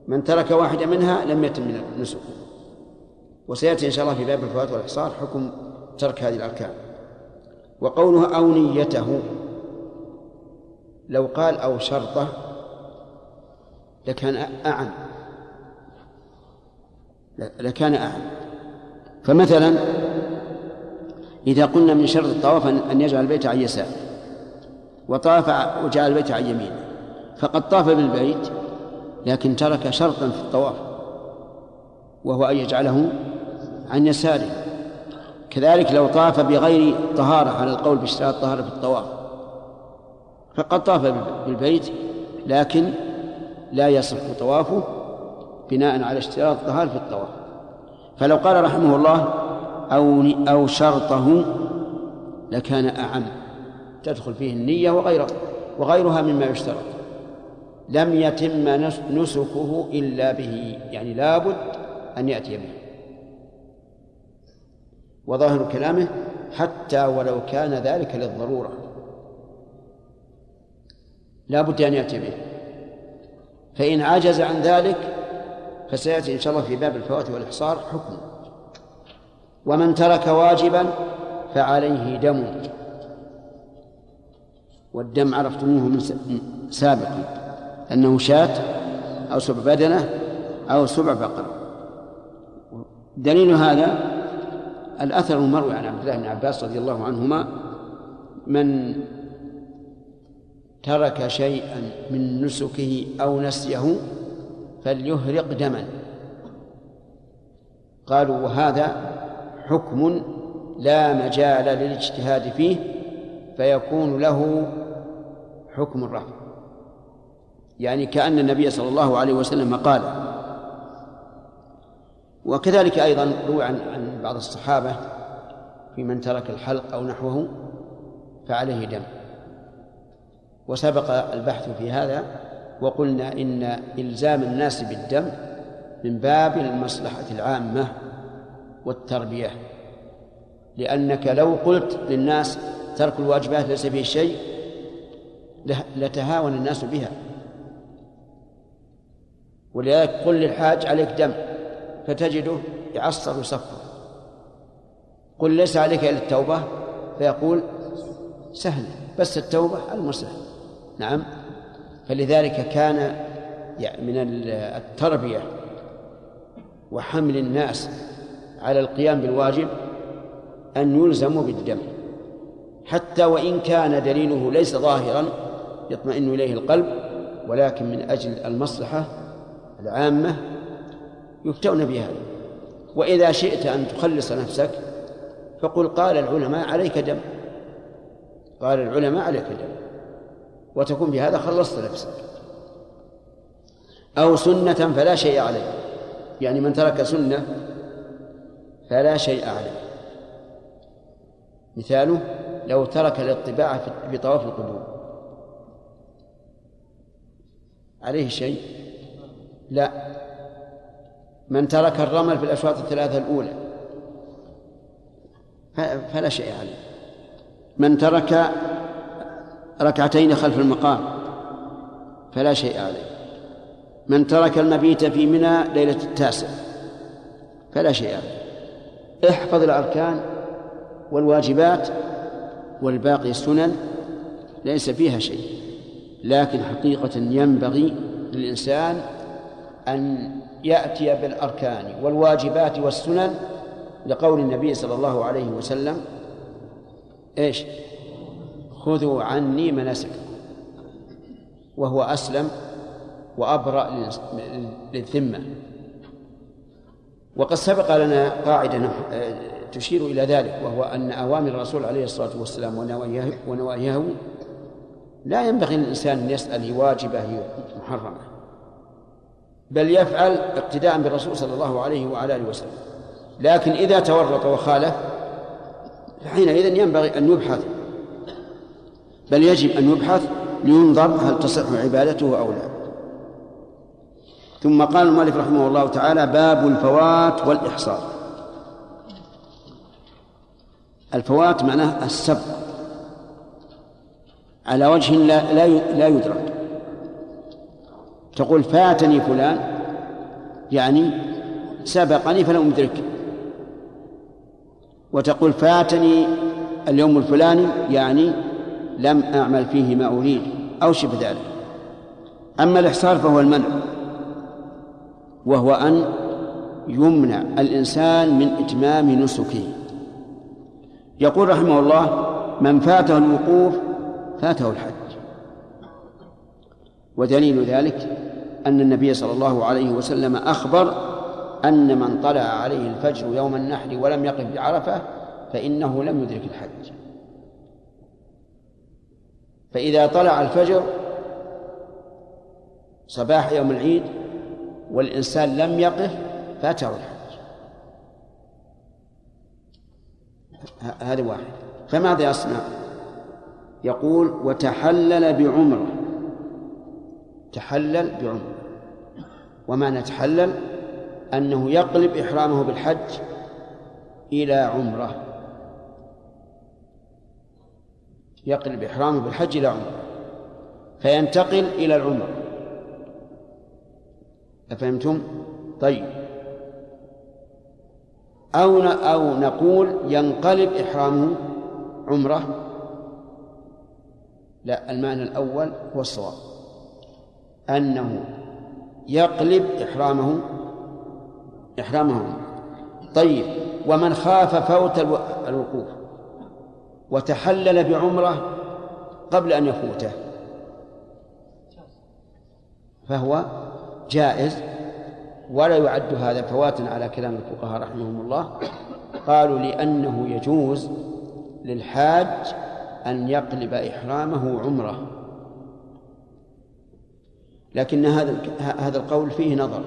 من ترك واحدة منها لم يتم نسكه وسيأتي إن شاء الله في باب الفوات والإحصار حكم ترك هذه الأركان. وقوله أو نيته لو قال أو شرطه لكان أعم لكان أعم فمثلا إذا قلنا من شرط الطواف أن يجعل البيت عن يسار. وطاف وجعل البيت عن يمينه فقد طاف بالبيت لكن ترك شرطا في الطواف وهو أن يجعله عن يساره. كذلك لو طاف بغير طهارة على القول باشتراط الطهارة في الطواف فقد طاف بالبيت لكن لا يصح طوافه بناء على اشتراط الطهارة في الطواف. فلو قال رحمه الله أو أو شرطه لكان أعم تدخل فيه النية وغيره وغيرها مما يشترط. لم يتم نسكه إلا به يعني لابد أن يأتي به. وظاهر كلامه حتى ولو كان ذلك للضرورة. لا بد أن يأتي به. فإن عجز عن ذلك فسيأتي إن شاء الله في باب الفوات والإحصار حكم. ومن ترك واجبا فعليه دم. والدم عرفتموه من سابقا. أنه شاة أو سبع بدنة أو سبع بقرة دليل هذا الأثر المروي عن عبد الله بن عباس رضي الله عنهما من ترك شيئا من نسكه أو نسيه فليهرق دما. قالوا وهذا حكم لا مجال للاجتهاد فيه فيكون له حكم الرفع يعني كأن النبي صلى الله عليه وسلم قال. وكذلك أيضا روى عن عن بعض الصحابة في من ترك الحلق أو نحوه فعليه دم. وسبق البحث في هذا وقلنا إن إلزام الناس بالدم من باب المصلحة العامة والتربية. لأنك لو قلت للناس ترك الواجبات ليس فيه شيء لتهاون الناس بها. ولذلك قل للحاج عليك دم فتجده يعصر ويصفر. قل ليس عليك إلا التوبة فيقول سهل بس التوبة المسهل نعم. فلذلك كان من التربية وحمل الناس على القيام بالواجب أن يلزموا بالدم. حتى وإن كان دليله ليس ظاهرا يطمئن إليه القلب ولكن من أجل المصلحة العامة يفتون بهذا وإذا شئت أن تخلص نفسك فقل قال العلماء عليك دم. قال العلماء عليك دم. وتكون بهذا خلصت نفسك. أو سنة فلا شيء عليه يعني من ترك سنة فلا شيء عليه مثاله لو ترك الاطباع في طواف القدوم عليه شيء لا. من ترك الرمل في الأشواط الثلاثة الأولى. فلا شيء عليه. من ترك ركعتين خلف المقام فلا شيء عليه. من ترك المبيت في منى ليلة التاسع فلا شيء عليه. احفظ الأركان والواجبات والباقي السنن ليس فيها شيء. لكن حقيقة ينبغي للإنسان أن يأتي بالأركان والواجبات والسنن لقول النبي صلى الله عليه وسلم إيش؟ خذوا عني مناسككم وهو أسلم وأبرأ للذمة. وقد سبق لنا قاعدة تشير إلى ذلك وهو أن أوامر الرسول عليه الصلاة والسلام ونواهيه, لا ينبغي للإنسان أن يسأل واجبة محرمة. بل يفعل اقتداء بالرسول صلى الله عليه وعلى آله وسلم. لكن إذا تورط وخالف فحينئذ ينبغي أن يبحث. بل يجب أن يبحث لينظر هل تصح عبادته أو لا. ثم قال المؤلف رحمه الله تعالى باب الفوات والإحصار الفوات معناه السبق. على وجه لا لا يدرك. تقول فاتني فلان يعني سبقني فلم أدركه وتقول فاتني اليوم الفلاني يعني لم أعمل فيه ما أريد أو شبه ذلك. أما الإحصار فهو المنع وهو أن يمنع الإنسان من إتمام نسكه. يقول رحمه الله من فاته الوقوف فاته الحج. ودليل ذلك أن النبي صلى الله عليه وسلم أخبر أن من طلع عليه الفجر يوم النحر ولم يقف بعرفة فإنه لم يدرك الحج. فإذا طلع الفجر صباح يوم العيد والإنسان لم يقف فاته الحج. هذا واحد. فماذا يصنع؟ يقول وتحلل بعمرة. تحلل بعمره وما نتحلل؟ أنه يقلب إحرامه بالحج إلى عمرة. يقلب إحرامه بالحج إلى عمرة. فينتقل إلى العمرة. أفهمتم؟ طيب. أو أو نقول ينقلب إحرامه عمرة؟ لا المعنى الأول هو الصواب. أنه يقلب إحرامه إحرامه طيب ومن خاف فوت الوقوف وتحلل بعمرة قبل أن يفوته فهو جائز ولا يعد هذا فواتا على كلام الفقهاء رحمهم الله. قالوا لأنه يجوز للحاج أن يقلب إحرامه عمرة. لكن هذا هذا القول فيه نظر.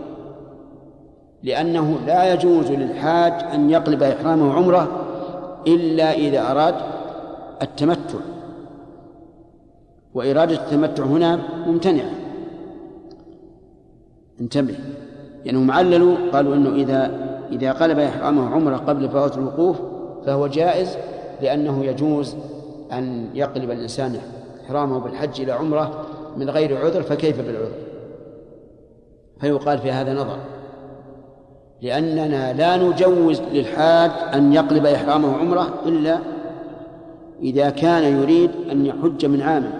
لأنه لا يجوز للحاج أن يقلب إحرامه عمرة إلا إذا أراد التمتع. وإرادة التمتع هنا ممتنعة. انتبه. لأنهم يعني عللوا قالوا أنه إذا إذا قلب إحرامه عمرة قبل فوات الوقوف فهو جائز لأنه يجوز أن يقلب الإنسان إحرامه بالحج إلى عمرة من غير عذر فكيف بالعذر؟ فيقال في هذا نظر. لأننا لا نجوز للحاج أن يقلب إحرامه عمرة إلا إذا كان يريد أن يحج من عام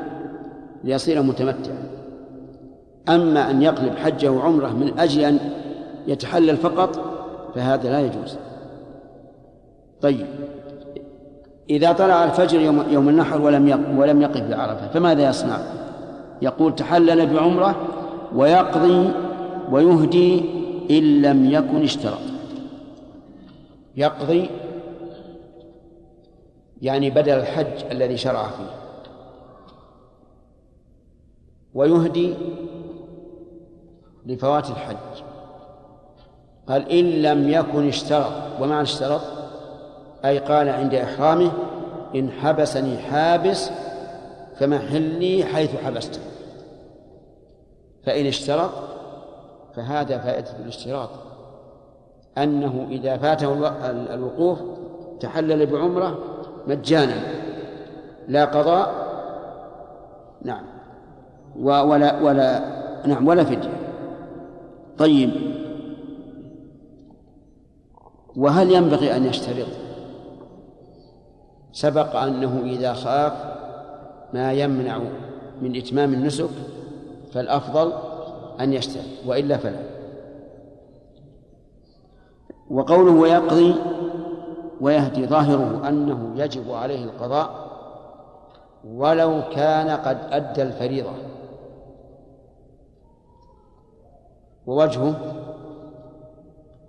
ليصير متمتعا. أما أن يقلب حجه عمرة من أجل أن يتحلل فقط فهذا لا يجوز. طيب إذا طلع الفجر يوم, يوم النحر ولم ولم يقف بعرفة فماذا يصنع؟ يقول تحلل بعمرة ويقضي ويهدي إن لم يكن اشترط. يقضي يعني بدل الحج الذي شرع فيه. ويهدي لفوات الحج. قال إن لم يكن اشترط. ومعنى اشترط؟ أي قال عند إحرامه إن حبسني حابس فمحلي حيث حبست فإن اشترط فهذا فائدة الاشتراط. أنه إذا فاته الوقوف تحلل بعمرة مجانا لا قضاء نعم ولا ولا نعم ولا فدية. طيب. وهل ينبغي أن يشترط؟ سبق أنه إذا خاف ما يمنع من إتمام النسك فالأفضل أن يشترط وإلا فلا. وقوله ويقضي ويهدي ظاهره أنه يجب عليه القضاء ولو كان قد أدى الفريضة. ووجهه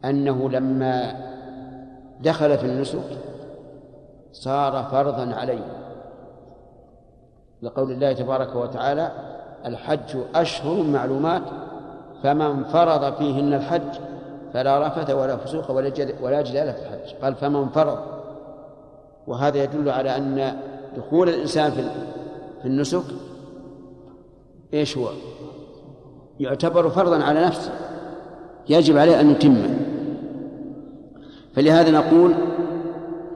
أنه لما دخل في النسك صار فرضا عليه. لقول الله تبارك وتعالى الحج أشهر معلومات فمن فرض فيهن الحج فلا رفث ولا فسوق ولا جدال في الحج. قال فمن فرض. وهذا يدل على أن دخول الإنسان في في النسك إيش هو؟ يعتبر فرضا على نفسه. يجب عليه أن يتمه فلهذا نقول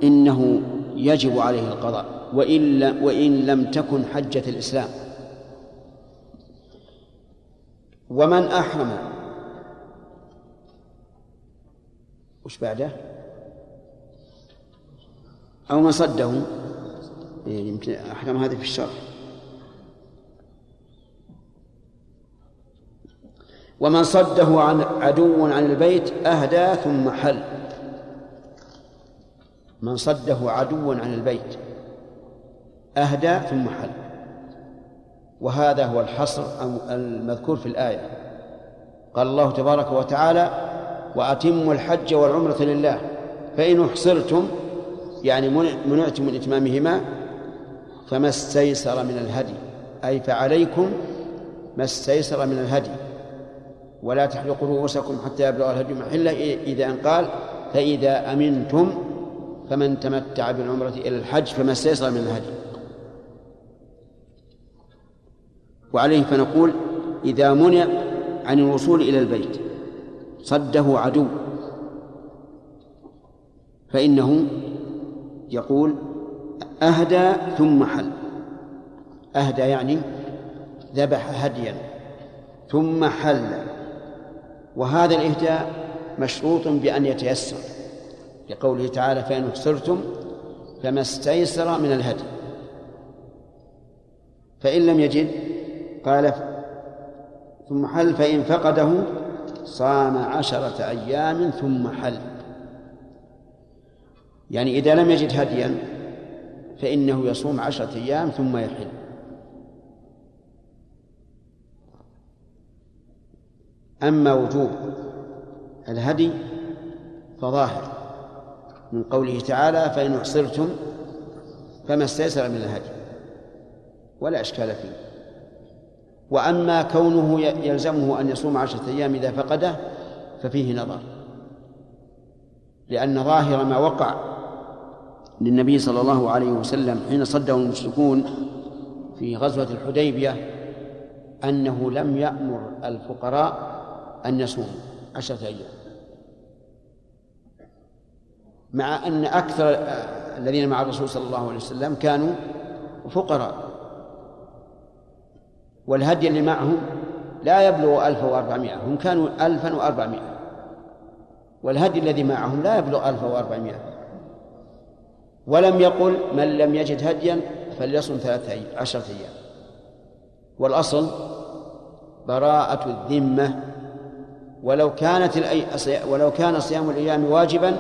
إنه يجب عليه القضاء وإن لم, وإن لم تكن حجة الإسلام. ومن أحرم. وش بعده؟ أو من صده. إيه، يمكن أحرم هذه في الشرع. ومن صده عن عدو عن البيت أهدى ثم حل. من صده عدو عن البيت أهدى ثم حل. وهذا هو الحصر المذكور في الآية. قال الله تبارك وتعالى وأتموا الحج والعمرة لله. فإن أحصرتم يعني منعتم من إتمامهما فما استيسر من الهدي. أي فعليكم ما استيسر من الهدي. ولا تحلقوا رؤوسكم حتى يبلغ الهدي محله إذا أن قال فإذا أمنتم فمن تمتع بالعمرة إلى الحج فما استيسر من الهدي. وعليه فنقول إذا منع عن الوصول إلى البيت صده عدو فإنه يقول أهدى ثم حل. أهدى يعني ذبح هديا ثم حل. وهذا الإهداء مشروط بأن يتيسر لقوله تعالى فإن أحصرتم فما استيسر من الهدي فإن لم يجد قال ثم حل فإن فقده صام عشرة أيام ثم حل. يعني إذا لم يجد هديا فإنه يصوم عشرة أيام ثم يحل. أما وجوب الهدي فظاهر. من قوله تعالى فإن أحصرتم فما استيسر من الهدي. ولا إشكال فيه. وأما كونه يلزمه أن يصوم عشرة أيام إذا فقده ففيه نظر. لأن ظاهر ما وقع للنبي صلى الله عليه وسلم حين صده المشركون في غزوة الحديبية أنه لم يأمر الفقراء أن يصوموا عشرة أيام. مع أن أكثر الذين مع الرسول صلى الله عليه وسلم كانوا فقراء. والهدي اللي معهم لا يبلغ ألف وأربعمائة هم كانوا ألفا وأربعمائة. والهدي الذي معهم لا يبلغ ألف وأربعمائة. ولم يقل من لم يجد هديا فليصم ثلاثة عشرة أيام. والأصل براءة الذمة. ولو كانت الأي... ولو كان صيام الأيام واجبا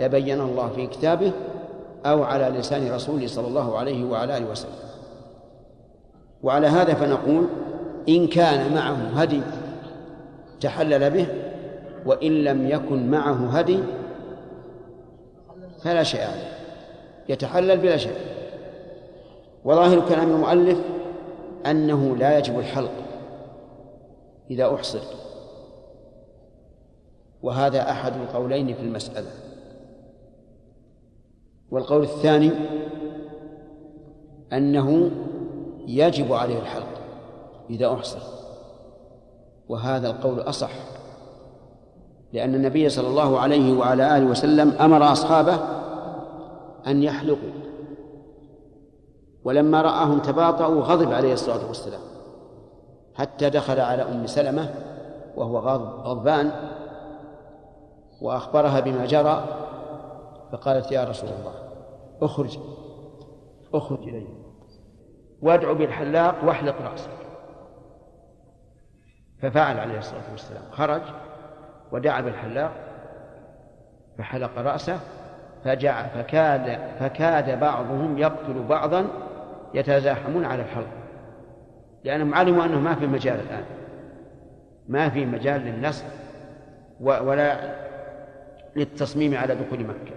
لبين الله في كتابه أو على لسان رسوله صلى الله عليه وعلى آله وسلم. وعلى هذا فنقول إن كان معه هدي تحلل به وإن لم يكن معه هدي فلا شيء عليه. يتحلل بلا شيء. وظاهر كلام المؤلف أنه لا يجب الحلق إذا أحصر وهذا أحد القولين في المسألة. والقول الثاني أنه يجب عليه الحلق إذا أحصر وهذا القول أصح لأن النبي صلى الله عليه وعلى آله وسلم أمر أصحابه أن يحلقوا. ولما رآهم تباطؤوا غضب عليه الصلاة والسلام حتى دخل على أم سلمة وهو غضبان وأخبرها بما جرى فقالت يا رسول الله اخرج اخرج إلي. وادعو بالحلاق واحلق رأسك. ففعل عليه الصلاة والسلام. خرج ودعا بالحلاق فحلق رأسه فجع فكاد فكاد بعضهم يقتل بعضا يتزاحمون على الحلق. لأنهم علموا أنه ما في مجال الآن. ما في مجال للنصر ولا للتصميم على دخول مكة.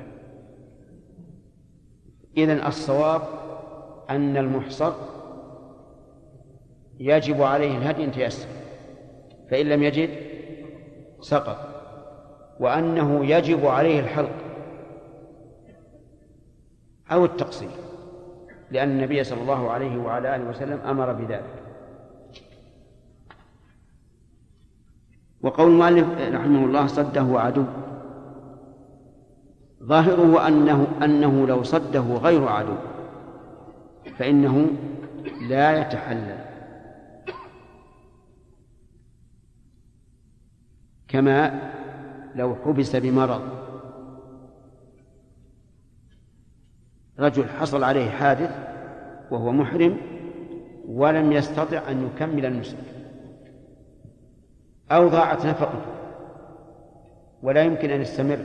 إذن الصواب أن المحصر يجب عليه الهدي إن تيسر فإن لم يجد سقط وأنه يجب عليه الحلق أو التقصير لأن النبي صلى الله عليه وعلى آله وسلم أمر بذلك. وقول المؤلف رحمه الله صده عدو ظاهره أنه أنه لو صده غير عدو فإنه لا يتحلل. كما لو حبس بمرض. رجل حصل عليه حادث وهو محرم ولم يستطع أن يكمل النسك أو ضاعت نفقته ولا يمكن أن يستمر.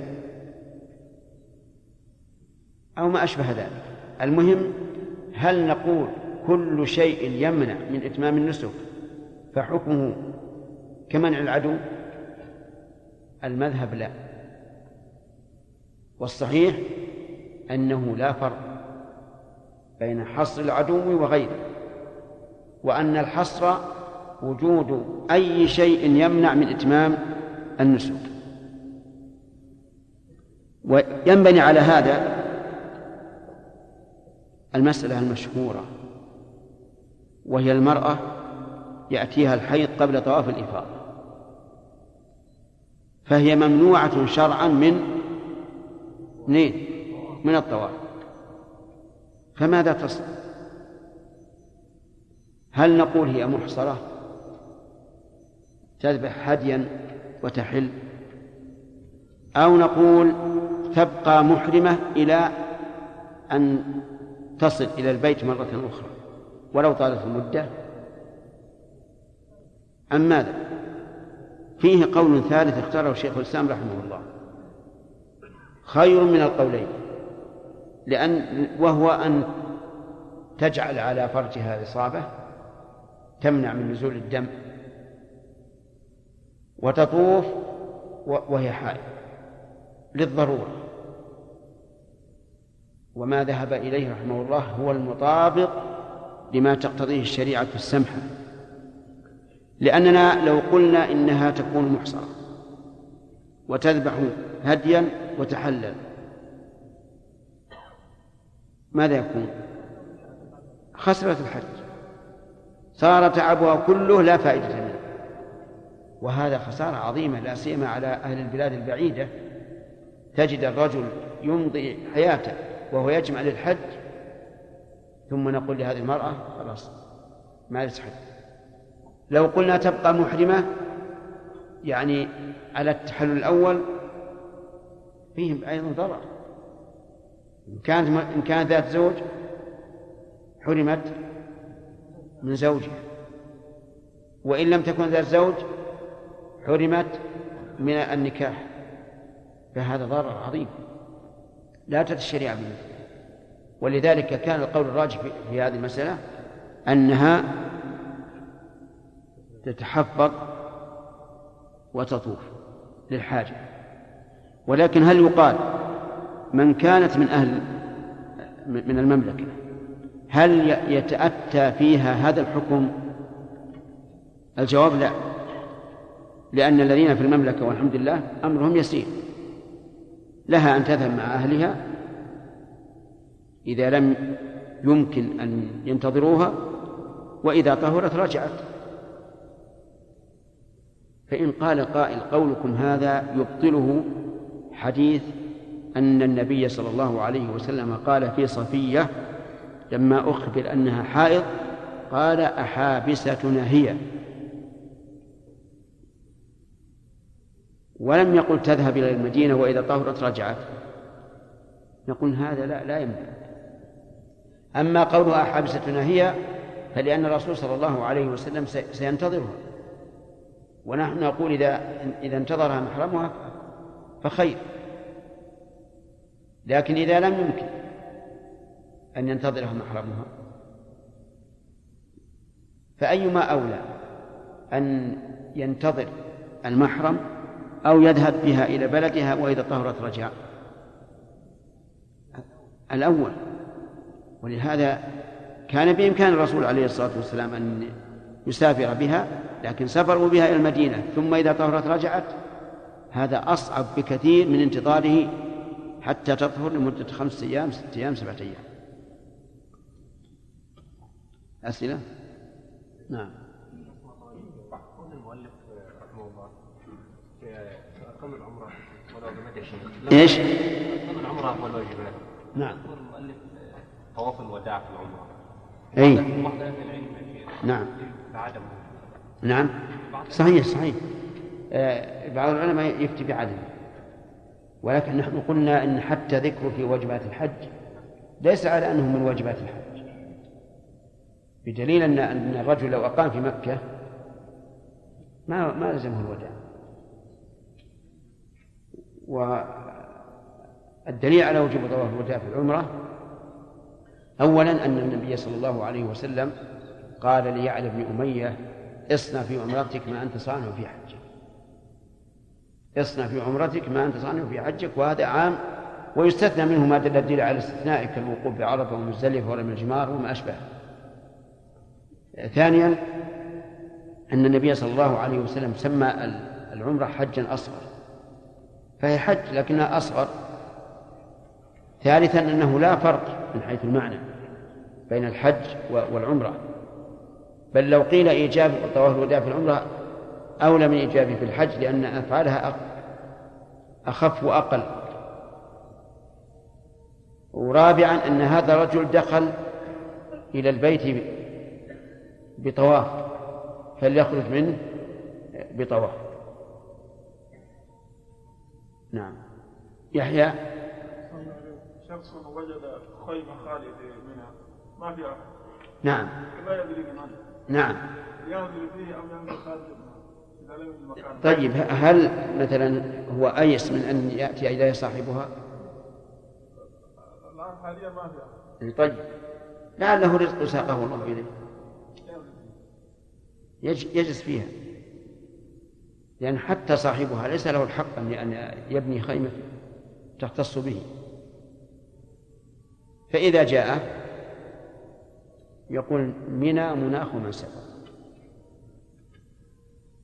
أو ما أشبه ذلك. المهم هل نقول كل شيء يمنع من إتمام النسك فحكمه كمنع العدو؟ المذهب لا. والصحيح أنه لا فرق بين حصر العدو وغيره وأن الحصر وجود أي شيء يمنع من إتمام النسك. وينبني على هذا المسألة المشهورة وهي المرأة يأتيها الحيض قبل طواف الإفاضة. فهي ممنوعة شرعا من منين؟ من الطواف فماذا تصنع؟ هل نقول هي محصرة تذبح هديا وتحل أو نقول تبقى محرمة إلى أن تصل إلى البيت مرة أخرى ولو طالت المدة أم ماذا؟ فيه قول ثالث اختاره شيخ الإسلام رحمه الله. خير من القولين لأن وهو أن تجعل على فرجها إصابة تمنع من نزول الدم وتطوف وهي حائض للضرورة. وما ذهب إليه رحمه الله هو المطابق لما تقتضيه الشريعة السمحة. لأننا لو قلنا إنها تكون محصرة وتذبح هديا وتحلل ماذا يكون؟ خسرت الحج. صار تعبها كله لا فائدة منه. وهذا خسارة عظيمة لا سيما على أهل البلاد البعيدة. تجد الرجل يمضي حياته وهو يجمع للحج ثم نقول لهذه المرأة خلاص ما حج. لو قلنا تبقى محرمة يعني على التحلل الأول فيهم أيضا ضرر. إن كانت إن كانت ذات زوج حرمت من زوجها. وإن لم تكن ذات زوج حرمت من النكاح. فهذا ضرر عظيم. لا تأتي الشريعة بمثله ولذلك كان القول الراجح في هذه المسألة أنها تتحفظ وتطوف للحاجة. ولكن هل يقال من كانت من أهل من المملكة هل يتأتى فيها هذا الحكم؟ الجواب لا لأن الذين في المملكة والحمد لله أمرهم يسير. لها أن تذهب مع أهلها إذا لم يمكن أن ينتظروها وإذا طهرت رجعت. فإن قال قائل قولكم هذا يبطله حديث أن النبي صلى الله عليه وسلم قال في صفية لما أخبر أنها حائض قال أحابستنا هي. ولم يقل تذهب إلى المدينة وإذا طهرت رجعت. نقول هذا لا لا ينبغي. أما قولها حابستنا هي فلأن الرسول صلى الله عليه وسلم سينتظرها. ونحن نقول إذا إذا انتظرها محرمها فخير. لكن إذا لم يمكن أن ينتظرها محرمها فأيما أولى أن ينتظر المحرم أو يذهب بها إلى بلدها وإذا طهرت رجع الأول ولهذا كان بإمكان الرسول عليه الصلاة والسلام أن يسافر بها لكن سفروا بها إلى المدينة ثم إذا طهرت رجعت. هذا أصعب بكثير من انتظاره حتى تطهر لمدة خمسة أيام ستة أيام سبعة أيام. أسئلة؟ نعم. أركان العمرة والواجبات نعم. المؤلف طواف الوداع في العمرة. العلم نعم. بعدمه نعم. صحيح صحيح. آه، بعض العلماء يفتي بعدم ولكن نحن قلنا إن حتى ذكره في واجبات الحج ليس على أنه من واجبات الحج. بدليل ان أن الرجل لو أقام في مكة ما ما لزمه الوداع. والدليل على وجوب طواف الوداع في العمرة اولا أن النبي صلى الله عليه وسلم قال ليعلى بن أمية اصنع في عمرتك ما أنت صانع في حجك. اصنع في عمرتك ما أنت صانع في حجك وهذا عام ويستثنى منه ما دل الدليل على استثنائه كالوقوف بعرفة ومزدلفة ورمي الجمار وما أشبه. ثانيا أن النبي صلى الله عليه وسلم سمى العمرة حجا أصغر. فهي حج لكنها أصغر. ثالثا أنه لا فرق من حيث المعنى بين الحج والعمرة. بل لو قيل إيجاب طواف الوداع في العمرة أولى من إيجابه في الحج لأن أفعالها أخف وأقل. ورابعا أن هذا الرجل دخل إلى البيت بطواف فليخرج منه بطواف. نعم. يحيى؟ شخص وجد خيمة خالية منها. ما فيها نعم. لا يدري من نعم. فيه ينزل خارج طيب هل مثلا هو أيس من أن يأتي إليه صاحبها؟ الآن حاليا ما فيها طيب. لعله رزق ساقه الله إليه. يج- يجلس فيها. لأن حتى صاحبها ليس له الحق أن يبني خيمة تختص به. فإذا جاء يقول منى مناخ من سبق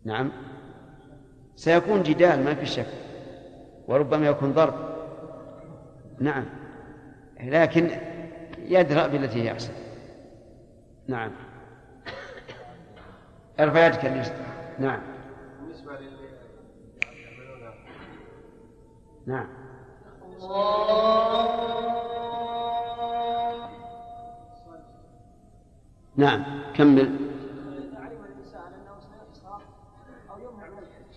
نعم. سيكون جدال ما في شك. وربما يكون ضرب. نعم. لكن يدرأ بالتي هي أحسن. نعم. أرفع يدك نعم. بالنسبة نعم. نعم كمل. الإنسان أنه سيحصى أو يمنع من الحج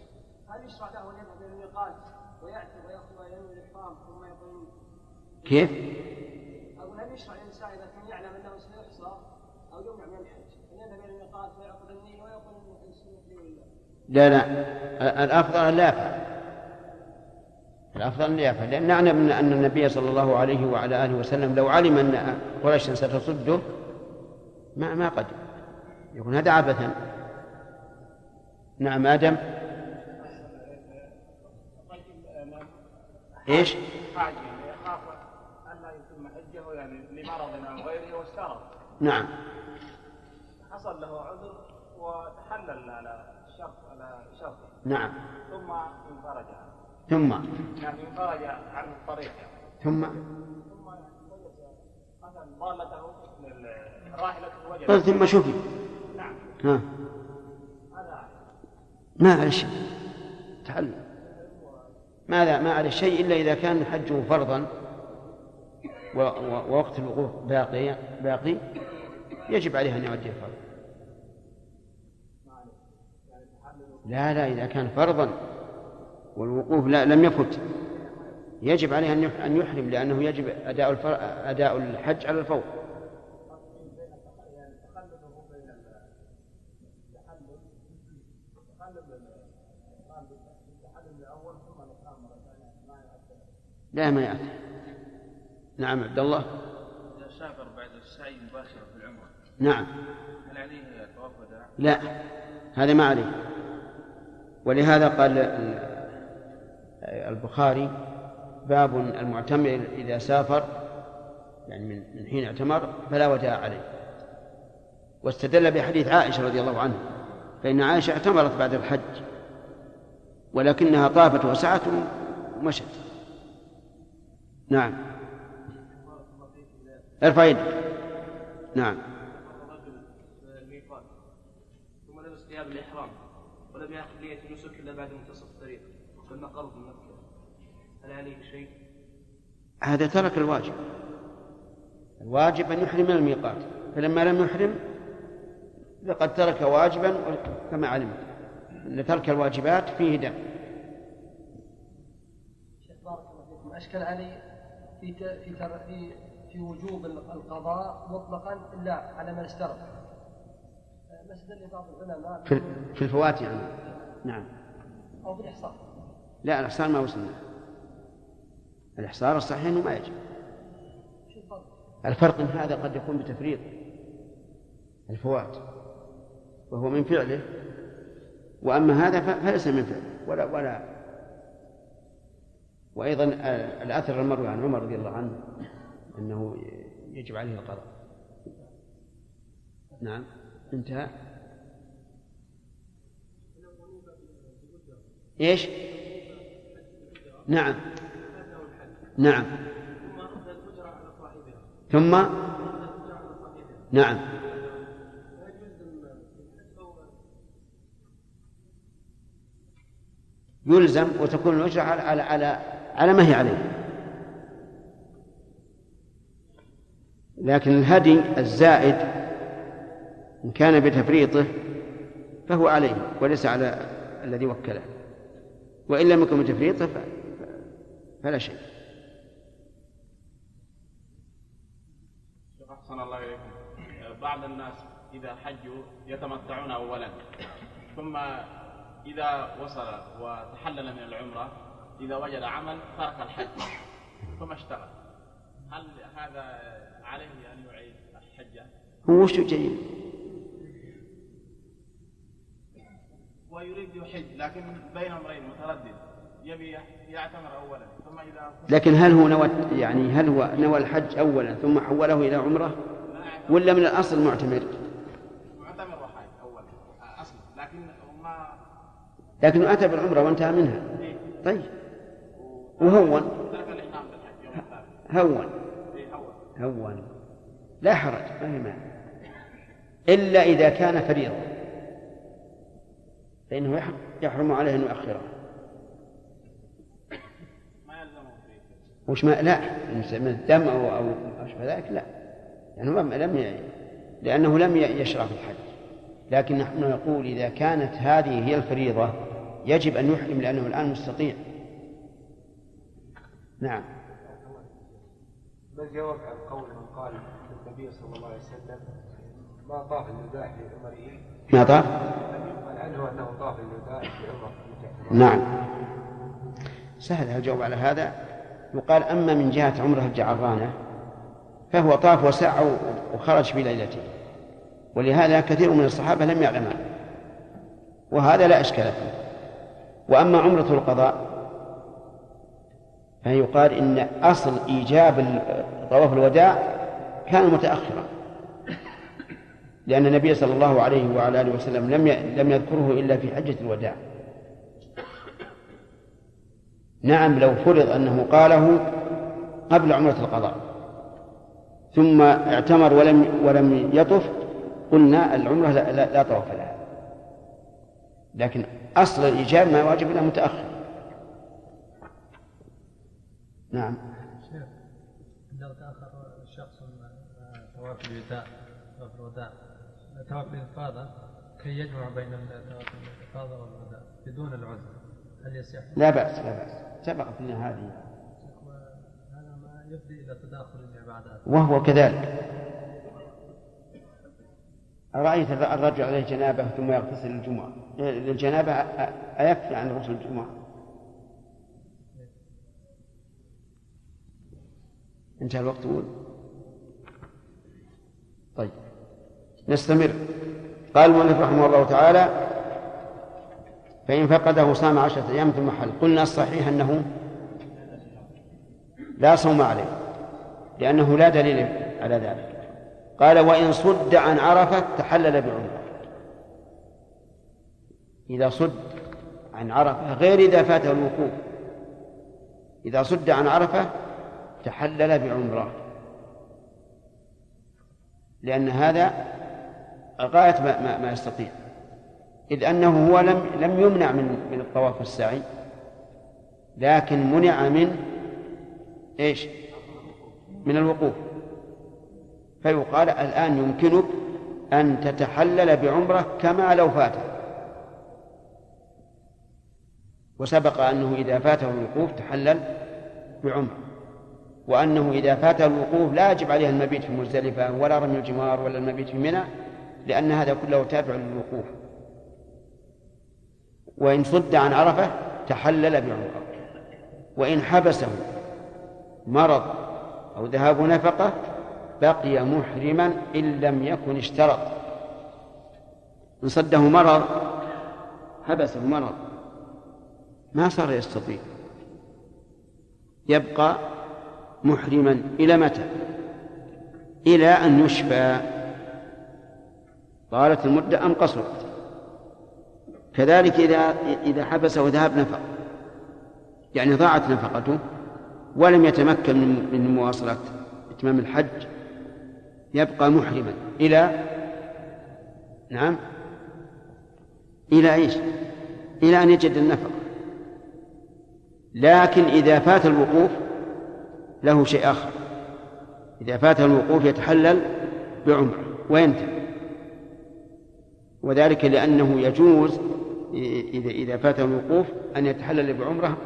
يذهب إلى الميقات يوم الإحرام ثم يقول كيف؟ أقول هل يشرع الإنسان إذا كان يعلم أنه سيحصى أو يمنع من الحج أن يذهب إلى الميقات ويعقد النية ويقول لي ولا لا لا. الأفضل أن لا يفعل. الأفضل أن لا يفعل. لأن نعلم أن النبي صلى الله عليه وعلى آله وسلم لو علم أن قريشا ستصده ما ما قدم يكون هذا عبثا نعم آدم. إيش؟ حاجة يخاف أن لا يتم حجه يعني لمرض أو غيره نعم. حصل له عذر وتحلل على الشرط على شرطه. نعم. ثم انفرج ثم؟ يعني انفرج عن الطريق ثم؟ ثم مثلا ضالته قل ثم شوفي نعم ها. ما عليه شيء. تعلم. ماذا ما عليه شيء إلا إذا كان حجه فرضا ووقت الوقوف باقي باقي يجب عليه أن يؤدي الفرض. لا لا إذا كان فرضا والوقوف لا لم يفت يجب عليه أن يح- أن يحرم لأنه يجب أداء. أداء الحج على الفور. لا ما يأتي نعم عبد الله. إذا سافر بعد السعي مباشرة في العمرة نعم. هل عليه طواف وداع؟ لا هذا ما عليه. ولهذا قال ال- البخاري باب المعتمر إذا سافر يعني من من حين اعتمر فلا وداع عليه. واستدل بحديث عائشة رضي الله عنها فإن عائشة اعتمرت بعد الحج ولكنها طافت وسعت ومشت. نعم. ارفع يدك. نعم. الميقات ثم لبس ثياب الإحرام ولم يأخذ نية النسك إلا بعد منتصف الطريق ثم قرب من مكة؟ هل عليه شيء؟ هذا ترك الواجب. الواجب أن يحرم من الميقات. فلما لم يحرم لقد ترك واجبا كما علمت. أن ترك الواجبات فيه دم. شيخ بارك الله فيكم. أشكل علي في في في في وجوب القضاء مطلقا إلا على من اشترط. ما استدل بعض العلماء في في الفوات يعني. نعم. أو في الإحصاء لا الإحصار ما وصلنا الإحصار الصحيح أنه ما يجب. شو الفرق؟ الفرق أن هذا قد يكون بتفريط الفوات وهو من فعله وأما هذا فليس من فعله ولا ولا وأيضا الأثر المروي عن عمر رضي الله عنه أنه يجب عليه القضاء. نعم. انتهى. إيش؟ نعم. نعم. ثم؟ نعم. يلزم وتكون الأجرة على على على, على ما هي عليه. لكن الهدي الزائد إن كان بتفريطه فهو عليه وليس على الذي وكله. وإن لم يكن بتفريطه فلا شيء. أحسن الله إليكم. بعض الناس إذا حجوا يتمتعون أولا. ثم إذا وصل وتحلل من العمرة إذا وجد عمل ترك الحج. ثم اشتغل. هل هذا عليه أن يعيد الحجة؟ هو وش جيد؟ ويريد يحج لكن بين أمرين متردد. يبي يعتمر أولا ثم إذا لكن هل هو نوى يعني هل هو نوى الحج أولا ثم حوله إلى عمرة؟ ولا من الأصل معتمر؟ معتمر وحاج أولا أصل لكن ما لكنه أتى بالعمرة وانتهى منها. طيب. وهون. هون. هون. لا حرج ما في مانع. إلا إذا كان فريضة. فإنه يحرم- عليه أن يؤخره. وش ما لا من الدم أو أو أشبه ذلك لا. يعني هو لم ي... لأنه لم يشرع في الحج. لكن نحن نقول إذا كانت هذه هي الفريضة يجب أن يحرم لأنه الآن مستطيع. نعم. ما الجواب عن قول من قال النبي صلى الله عليه وسلم ما طاف الوداع في عمره؟ ما طاف؟ قال عنه أنه طاف الوداع في عمره نعم. سهل الجواب على هذا؟ يقال أما من جهة عمره الجعرانة فهو طاف وسعى وخرج في ليلته. ولهذا كثير من الصحابة لم يعلمها وهذا لا إشكال فيه. وأما عمرة القضاء فيقال إن أصل إيجاب طواف الوداع كان متأخرا. لأن النبي صلى الله عليه وعلى آله وسلم لم لم يذكره إلا في حجة الوداع. نعم لو فرض أنه قاله قبل عمرة القضاء ثم اعتمر ولم ولم يطف قلنا العمرة لا, لا, لا طواف لها. لكن أصل الإيجاب ما واجب إلا متأخر. نعم. شيخ لو تأخر شخص طواف الوداع طواف الوداع. طواف الإفاضة كي يجمع بين طواف الإفاضة والوداع بدون العذر هل يصح؟ لا بأس لا بأس. سبقت لنا هذه. هذا ما يفضي إلى تداخل العبادات. وهو كذلك. أرأيت الرجل عليه جنابة ثم يغتسل للجمعة؟ للجنابة أ- أ- أيكفي عن غسل الجمعة؟ انتهى الوقت أول طيب. نستمر. قال المؤلف رحمه الله تعالى فإن فقده صام عشرة أيام ثم حل. قلنا الصحيح أنه لا صوم عليه لأنه لا دليل على ذلك. قال وإن صد عن عرفة تحلل بعمرة. إذا صد عن عرفة غير إذا فاته الوقوف. إذا صد عن عرفة تحلل بعمرة. لأن هذا غاية ما, ما, ما يستطيع. إذ أنه هو لم لم يمنع من من الطواف والسعي. لكن منع من إيش؟ من الوقوف. فيقال الآن يمكنك أن تتحلل بعمرة كما لو فاته وسبق أنه إذا فاته الوقوف تحلل بعمرة. وأنه إذا فاته الوقوف لا يجب عليه المبيت في مزدلفة ولا رمي الجمار ولا المبيت في منى لأن هذا كله تابع للوقوف. وإن صد عن عرفة تحلل بعمرة وإن حبسه مرض أو ذهاب نفقة بقي محرما إن لم يكن اشترط. إن صده مرض حبسه مرض ما صار يستطيع. يبقى محرما. إلى متى؟ إلى أن يشفى. طالت المدة أم قصرت؟ كذلك إذا إذا حبسه ذهاب نفق. يعني ضاعت نفقته ولم يتمكن من مواصلة إتمام الحج يبقى محرما. إلى؟ نعم. إلى إيش؟ إلى أن يجد النفق. لكن إذا فات الوقوف له شيء آخر. إذا فاته الوقوف يتحلل بعمرة وينتهي. وذلك لأنه يجوز إذا إذا فاته الوقوف أن يتحلل بعمرة.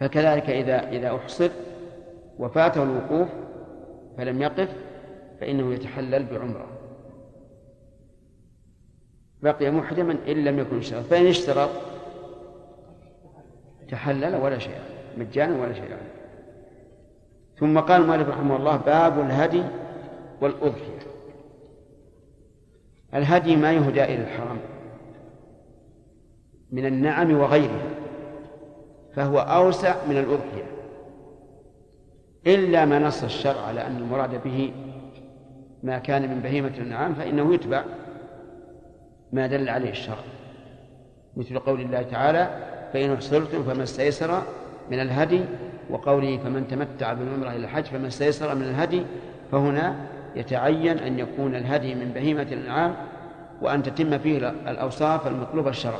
فكذلك إذا إذا أحصر وفاته الوقوف فلم يقف فإنه يتحلل بعمرة. بقي محرما إن لم يكن اشترط فإن اشترط تحلل ولا شيء مجانا ولا شيء. ثم قال مالك رحمه الله باب الهدي والأضحية. الهدي ما يهدى إلى الحرم من النعم وغيرها فهو أوسع من الأضحية. إلا ما نص الشرع على أن المراد به ما كان من بهيمة الأنعام فإنه يتبع ما دل عليه الشرع. مثل قول الله تعالى فإن أحصرتم فما استيسر من الهدي وقوله فمن تمتع بالعمرة إلى الحج فما استيسر من الهدي فهنا يتعين أن يكون الهدي من بهيمة الأنعام وأن تتم فيه الأوصاف المطلوبة الشرع.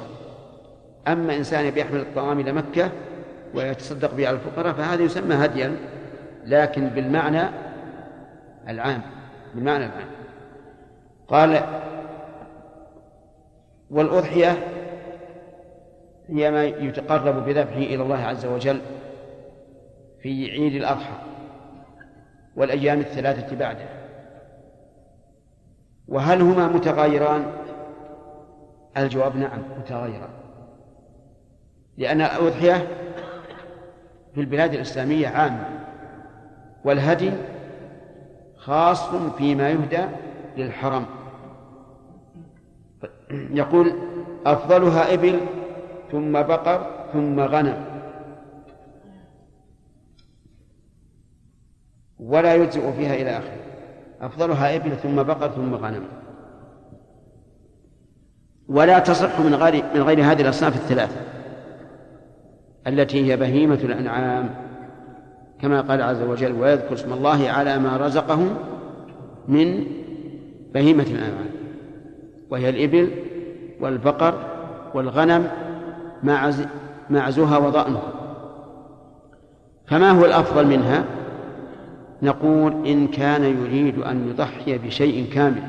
أما إنسان بيحمل الطعام إلى مكة ويتصدق به على الفقراء فهذا يسمى هديا لكن بالمعنى العام بالمعنى العام. قال والأضحية هي ما يتقرب بذبحه إلى الله عز وجل. في عيد الأضحى والأيام الثلاثة بعده. وهل هما متغايران؟ الجواب نعم متغايران. لأن الأضحية في البلاد الإسلامية عامة والهدي خاص فيما يهدى للحرم. يقول أفضلها إبل ثم بقر ثم غنم. ولا يجزئ فيها إلى آخره. أفضلها إبل ثم بقر ثم غنم. ولا تصح من غير من غير هذه الأصناف الثلاثة. التي هي بهيمة الأنعام. كما قال عز وجل ويذكر اسم الله على ما رزقهم من بهيمة الأنعام. وهي الإبل والبقر والغنم مع معزها وضأنها. فما هو الأفضل منها؟ نقول إن كان يريد أن يضحي بشيء كامل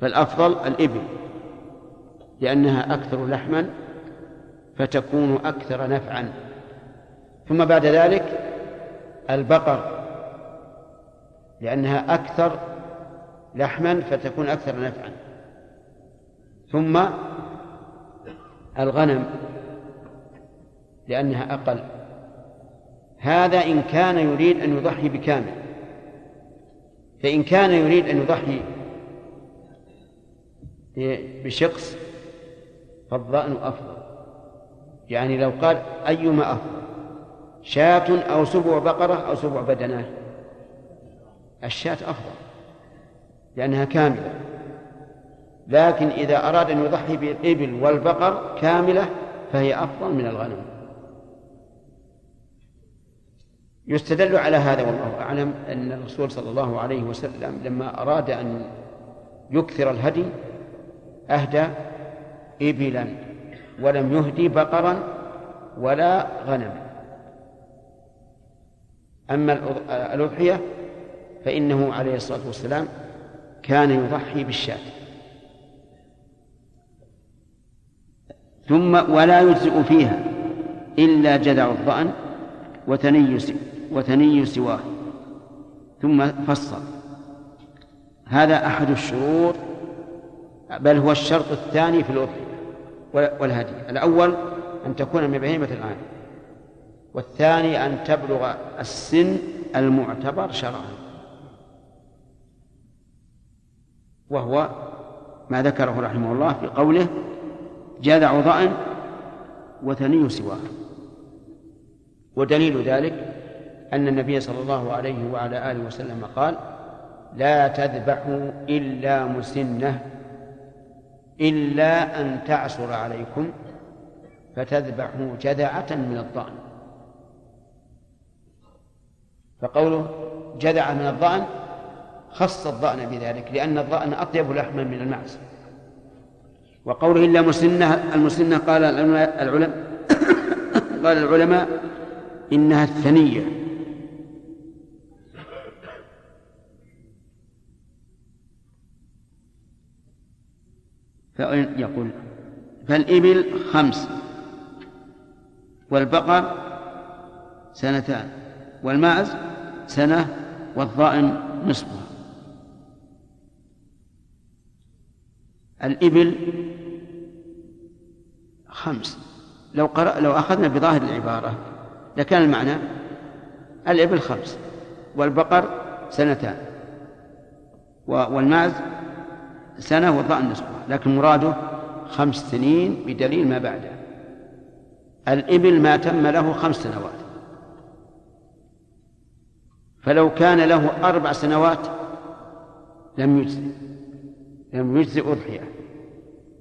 فالأفضل الإبل لأنها أكثر لحما فتكون أكثر نفعا. ثم بعد ذلك البقر لأنها أكثر لحما فتكون أكثر نفعا. ثم الغنم لأنها أقل. هذا إن كان يريد أن يضحي بكامل. فإن كان يريد أن يضحي بشخص فالظأن أفضل. يعني لو قال أيما أفضل شاة أو سبع بقرة أو سبع بدنات الشاة أفضل لأنها كاملة. لكن إذا أراد أن يضحي بالإبل والبقر كاملة فهي أفضل من الغنم. يستدل على هذا والله أعلم أن الرسول صلى الله عليه وسلم لما أراد أن يكثر الهدي أهدى إبلا ولم يهدي بقرا ولا غنما. أما الأضحية فإنه عليه الصلاة والسلام كان يضحي بالشاة. ثم ولا يجزئ فيها إلا جدع الظأن وثني وثني سواه. ثم فصل هذا أحد الشروط بل هو الشرط الثاني في الأضحية والهدي. الأول أن تكون من بهيمة الآن. والثاني أن تبلغ السن المعتبر شرعا. وهو ما ذكره رحمه الله في قوله جذع ضأن وثني سواه. ودليل ذلك أن النبي صلى الله عليه وعلى آله وسلم قال لا تذبحوا إلا مسنة إلا أن تعصر عليكم فتذبحوا جذعة من الضأن. فقوله جذعة من الضأن خص الضأن بذلك لأن الضأن أطيب لحما من المعز وقوله إلا مسنة المسنة قال العلماء قال العلماء إنها الثنية. يقول فالإبل خمس والبقر سنتان والماعز سنة والضأن نصفها. الإبل خمس. لو قرأ لو أخذنا بظاهر العبارة لكان المعنى الإبل خمس والبقر سنتان والمعز سنة والضأن نصفها لكن مراده خمس سنين بدليل ما بعده. الإبل ما تم له خمس سنوات. فلو كان له أربع سنوات لم يجزئ لم يجزئ أضحية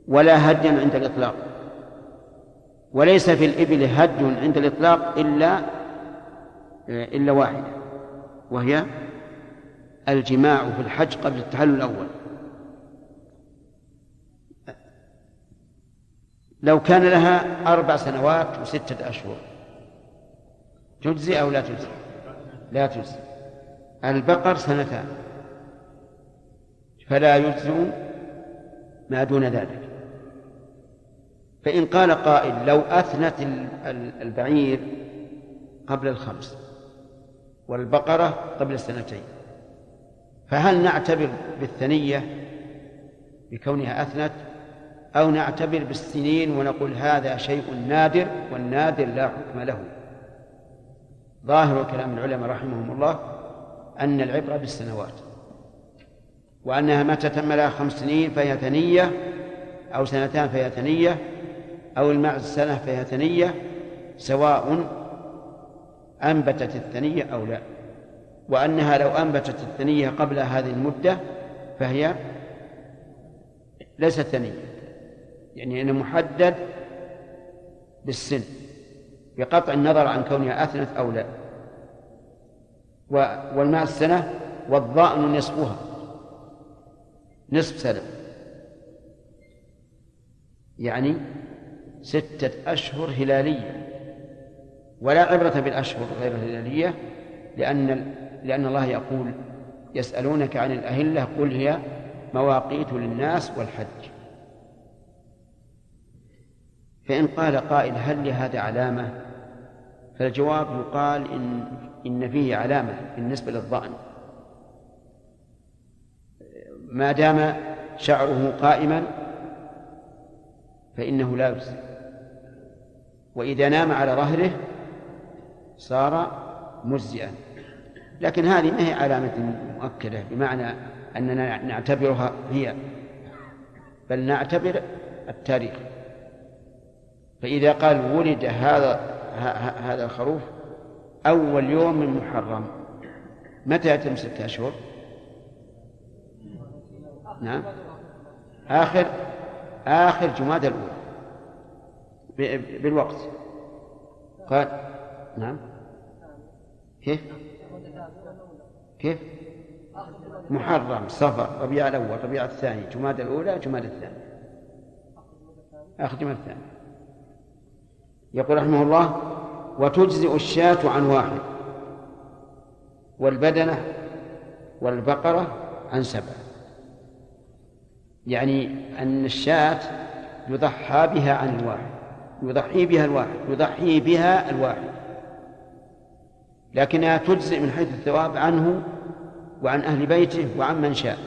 ولا هديا عند الإطلاق. وليس في الإبل هد عند الإطلاق إلا إلا واحدة وهي الجماع في الحج قبل التحلل الأول. لو كان لها أربع سنوات وستة أشهر. تجزي أو لا تجزي لا تجزي البقر سنتان. فلا يجزئ ما دون ذلك. فإن قال قائل لو أثنت البعير قبل الخمس والبقرة قبل السنتين فهل نعتبر بالثنية بكونها أثنت؟ أو نعتبر بالسنين ونقول هذا شيء نادر والنادر لا حكم له. ظاهر كلام العلماء رحمهم الله أن العبرة بالسنوات وأنها متى تم لها خمس سنين فهي ثنية أو سنتان فهي ثنية أو المعز سنة فهي ثنية سواء أنبتت الثنية أو لا. وأنها لو أنبتت الثنية قبل هذه المدة فهي ليست ثنية. يعني أنه محدد بالسن بقطع النظر عن كونها أثنت أو لا. والماء السنة والضأن نصفها نصف سنة. يعني ستة أشهر هلالية. ولا عبرة بالأشهر غير الهلالية لأن لأن الله يقول يسألونك عن الأهلة قل هي مواقيت للناس والحج. فإن قال قائل هل لهذا علامة؟ فالجواب يقال إن إن فيه علامة بالنسبة للظأن. ما دام شعره قائما فإنه لا يجزي. وإذا نام على ظهره صار مجزئا. لكن هذه ما هي علامة مؤكدة بمعنى أننا نعتبرها هي بل نعتبر التاريخ. فإذا قال ولد هذا هذا الخروف أول يوم من محرم. متى يتم ستة أشهر؟ نعم. آخر آخر جماد الأولى. بالوقت. قال نعم. كيف؟ كيف؟ محرم صفر. ربيع الأول ربيع الثاني جماد الأولى جماد الثاني. آخر جماد الثاني. يقول رحمه الله وتجزئ الشاة عن واحد والبدنة والبقرة عن سبع. يعني أن الشاة يضحى بها عن الواحد يضحي بها الواحد يضحي بها الواحد. لكنها تجزئ من حيث الثواب عنه وعن أهل بيته وعن من شاء.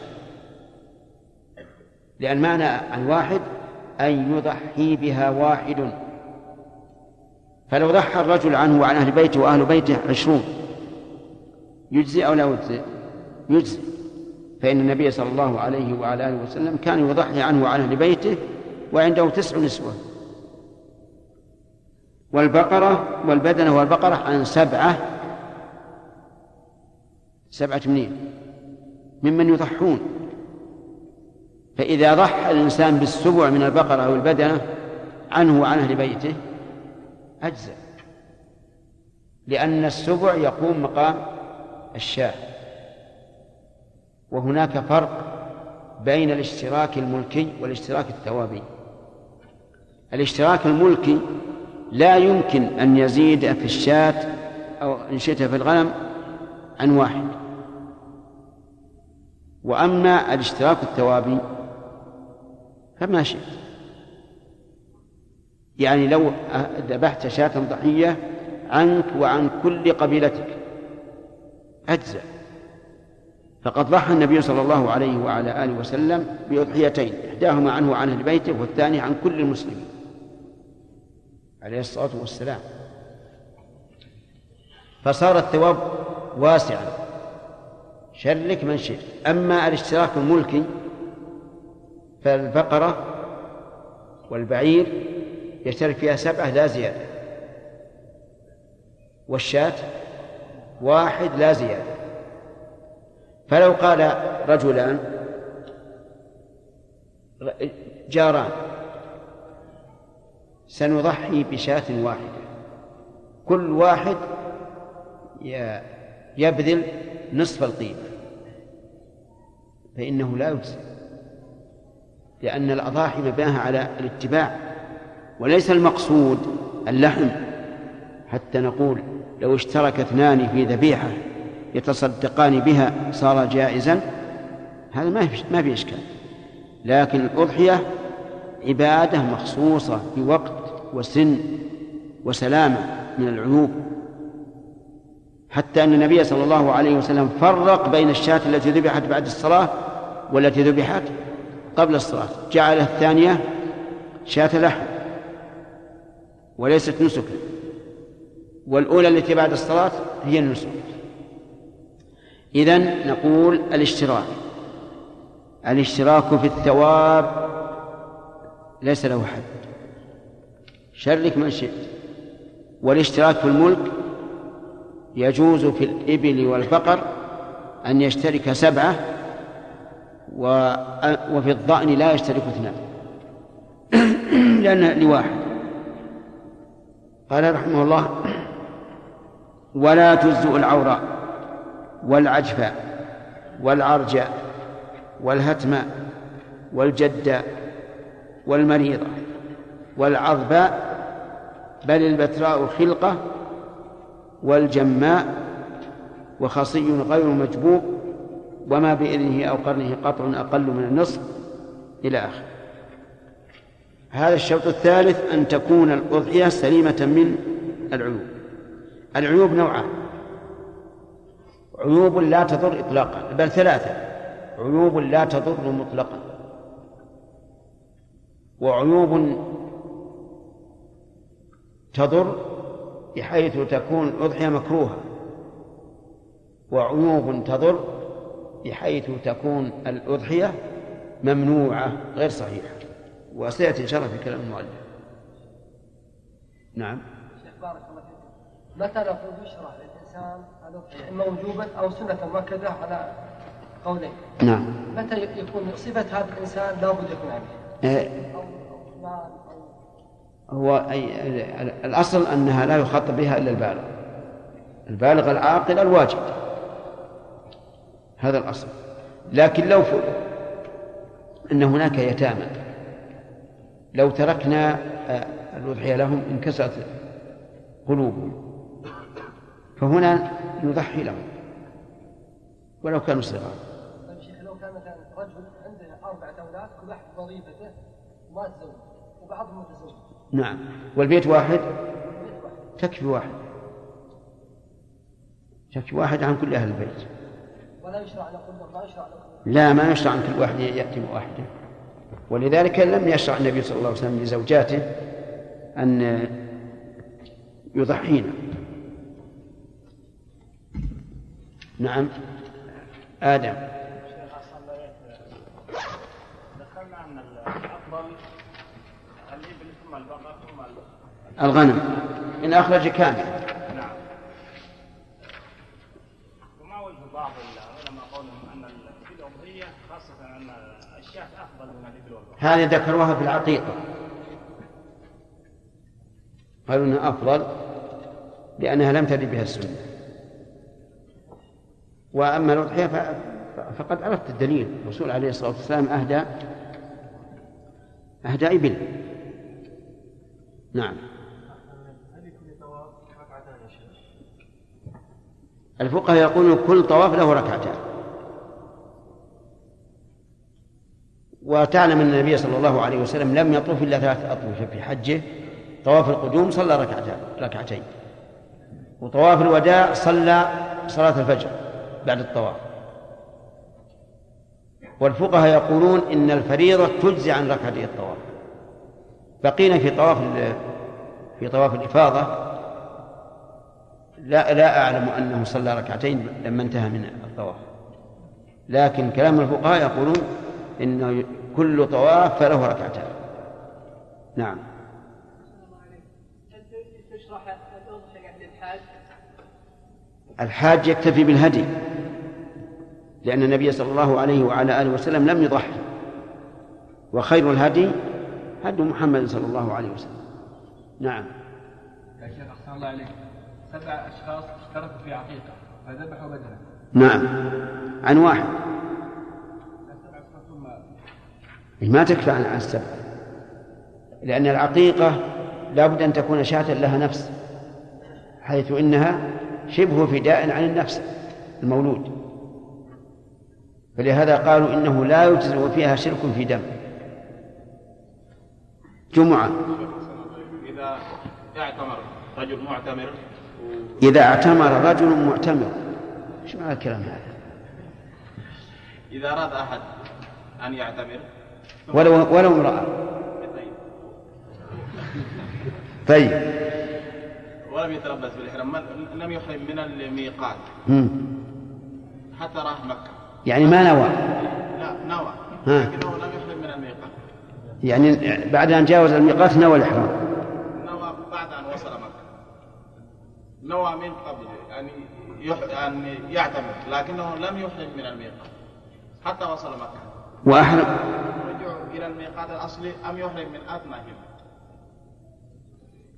لأن معنى عن واحد أن يضحي بها واحد. فلو ضحى الرجل عنه وعن أهل بيته وأهل بيته عشرون يجزي أو لا يجزي؟ يجزي. فإن النبي صلى الله عليه وعلى آله وسلم كان يضحي عنه وعن أهل بيته وعنده تسع نسوة. والبقرة والبدنة والبقرة عن سبعة سبعة منين؟ ممن يضحون. فإذا ضحى الإنسان بالسبع من البقرة أو البدنة عنه وعن أهل بيته أجزأ. لأن السبع يقوم مقام الشاة. وهناك فرق بين الاشتراك الملكي والاشتراك الثوابي. الاشتراك الملكي لا يمكن أن يزيد في الشاة أو إن شئت في الغنم عن واحد. وأما الاشتراك الثوابي فما شئت. يعني لو ذبحت شاة ضحية عنك وعن كل قبيلتك. أجزأ. فقد ضحى النبي صلى الله عليه وعلى آله وسلم بأضحيتين إحداهما عنه وعن أهل بيته والثانية عن كل المسلمين. عليه الصلاة والسلام. فصار الثواب واسعا. شرك من شئت. أما الاشتراك الملكي فالبقرة والبعير يشترك فيها سبعة لا زيادة. والشاة واحد لا زيادة. فلو قال رجلان جاران سنضحي بشاة واحدة. كل واحد يبذل نصف القيمة. فإنه لا يجزي لأن الأضاحي مبناها على الاتباع. وليس المقصود اللحم. حتى نقول لو اشترك اثنان في ذبيحة يتصدقان بها صار جائزا هذا ما في ما في إشكال. لكن الأضحية عبادة مخصوصة بوقت وسن وسلامة من العيوب. حتى أن النبي صلى الله عليه وسلم فرق بين الشاة التي ذبحت بعد الصلاة والتي ذبحت قبل الصلاة. جعل الثانية شاة لحم. وليست نسكا. والأولى التي بعد الصلاة هي النسك. إذن نقول الاشتراك. الاشتراك في الثواب ليس له حد. شرك من شئت. والاشتراك في الملك يجوز في الإبل والبقر أن يشترك سبعة وفي الضأن لا يشترك اثنان. لأن لواحد. قال رحمه الله ولا تجزئ العوراء والعجفاء والعرجاء والهتماء والجداء والمريضة والعظباء بل البتراء خلقة والجماء وخصي غير مجبوب وما بإذنه أو قرنه قطع أقل من النصف إلى آخره. هذا الشرط الثالث أن تكون الأضحية سليمة من العيوب. العيوب نوعان. عيوب لا تضر إطلاقا. بل ثلاثة. عيوب لا تضر مطلقا. وعيوب تضر بحيث تكون الأضحية مكروهة. وعيوب تضر بحيث تكون الأضحية ممنوعة غير صحيحة. وسيأتي إن شاء الله في كلام المؤلف. نعم. بارك الله فيك. متى نقول يشرع للإنسان إما وجوبا أو سنة مؤكدة على قولين؟ نعم. متى يكون صفة هذا الإنسان لابد يكون عليه؟ آه، هو أي الأصل أنها لا يخاطب بها إلا البالغ. البالغ العاقل الواجب. هذا الأصل. لكن لو فرض أن هناك يتامى لو تركنا آه، الأضحية لهم انكسرت قلوبهم. فهنا نضحي لهم. ولو كانوا صغار. طيب شيخ لو كان مثلا رجل عنده أربعة أولاد كل واحد وظيفته وما تزوج وبعضهم متزوج. نعم. والبيت واحد؟ تكفي واحد. تكفي واحد عن كل أهل البيت. ولا يشرع نقول ما يشرع نقول لا ما يشرع عن كل واحد يأتي واحدة ولذلك لم يشرع النبي صلى الله عليه وسلم لزوجاته أن يضحين نعم. آدم. ذكرنا البقر ثم الغنم. إن أخرج كامل نعم وما وجه بعض العلماء قولهم ان في الاضحيه خاصه ان الشاة افضل من الابل والبقر هذه ذكروها في العقيقة. قالوا إنها أفضل لأنها لم ترد بها السنة. وأما الأضحية ف- فقد عرفت الدليل. الرسول عليه الصلاة والسلام أهدى أهدى إبل. نعم؟ الفقهاء يقولون كل طواف له ركعتان. وتعلم أن النبي صلى الله عليه وسلم لم يطوف إلا ثلاث أطوفة في حجه. طواف القدوم صلى ركعتين ركعتين. وطواف الوداع صلى صلاة الفجر بعد الطواف. والفقهاء يقولون إن الفريضة تجزي عن ركعتي الطواف. بقينا في طواف في طواف الإفاضة. لا لا أعلم أنه صلى ركعتين لما انتهى من الطواف. لكن كلام الفقهاء يقولون إن كل طواف فله ركعتان. نعم. الحاج يكتفي بالهدي لأن النبي صلى الله عليه وعلى آله وسلم لم يضحي. وخير الهدي هدي محمد صلى الله عليه وسلم. نعم. يا شيخ أحسن الله عليك سبع أشخاص اشتركوا في عقيقة فذبحوا بدنا نعم. عن واحد. ما تكفى عن السبع لأن العقيقة لا بد أن تكون شاة لها نفس حيث إنها شبه فداء عن النفس المولود. فلهذا قالوا إنه لا يجزئ فيها شرك في دم. جمعة. إذا اعتمر رجل معتمر. إذا اعتمر رجل معتمر. إيش معنى الكلام هذا؟ إذا أراد أحد أن يعتمر ولو ولو امرأة. طيب. ولم يتلبس بالإحرام. لم يحرم من الميقات. حتى راح مكة. يعني ما نوى. لا نوى. ها. لكنه لم يحرم من الميقات. يعني بعد أن جاوز الميقات نوى الإحرام. نوى بعد أن وصل مكة. نوى من قبل يح... أن يعتمر لكنه لم يحرم من الميقات. حتى وصل مكة. وأحرم. إلى الميقات الأصلي أم يحرم من أدنى هنا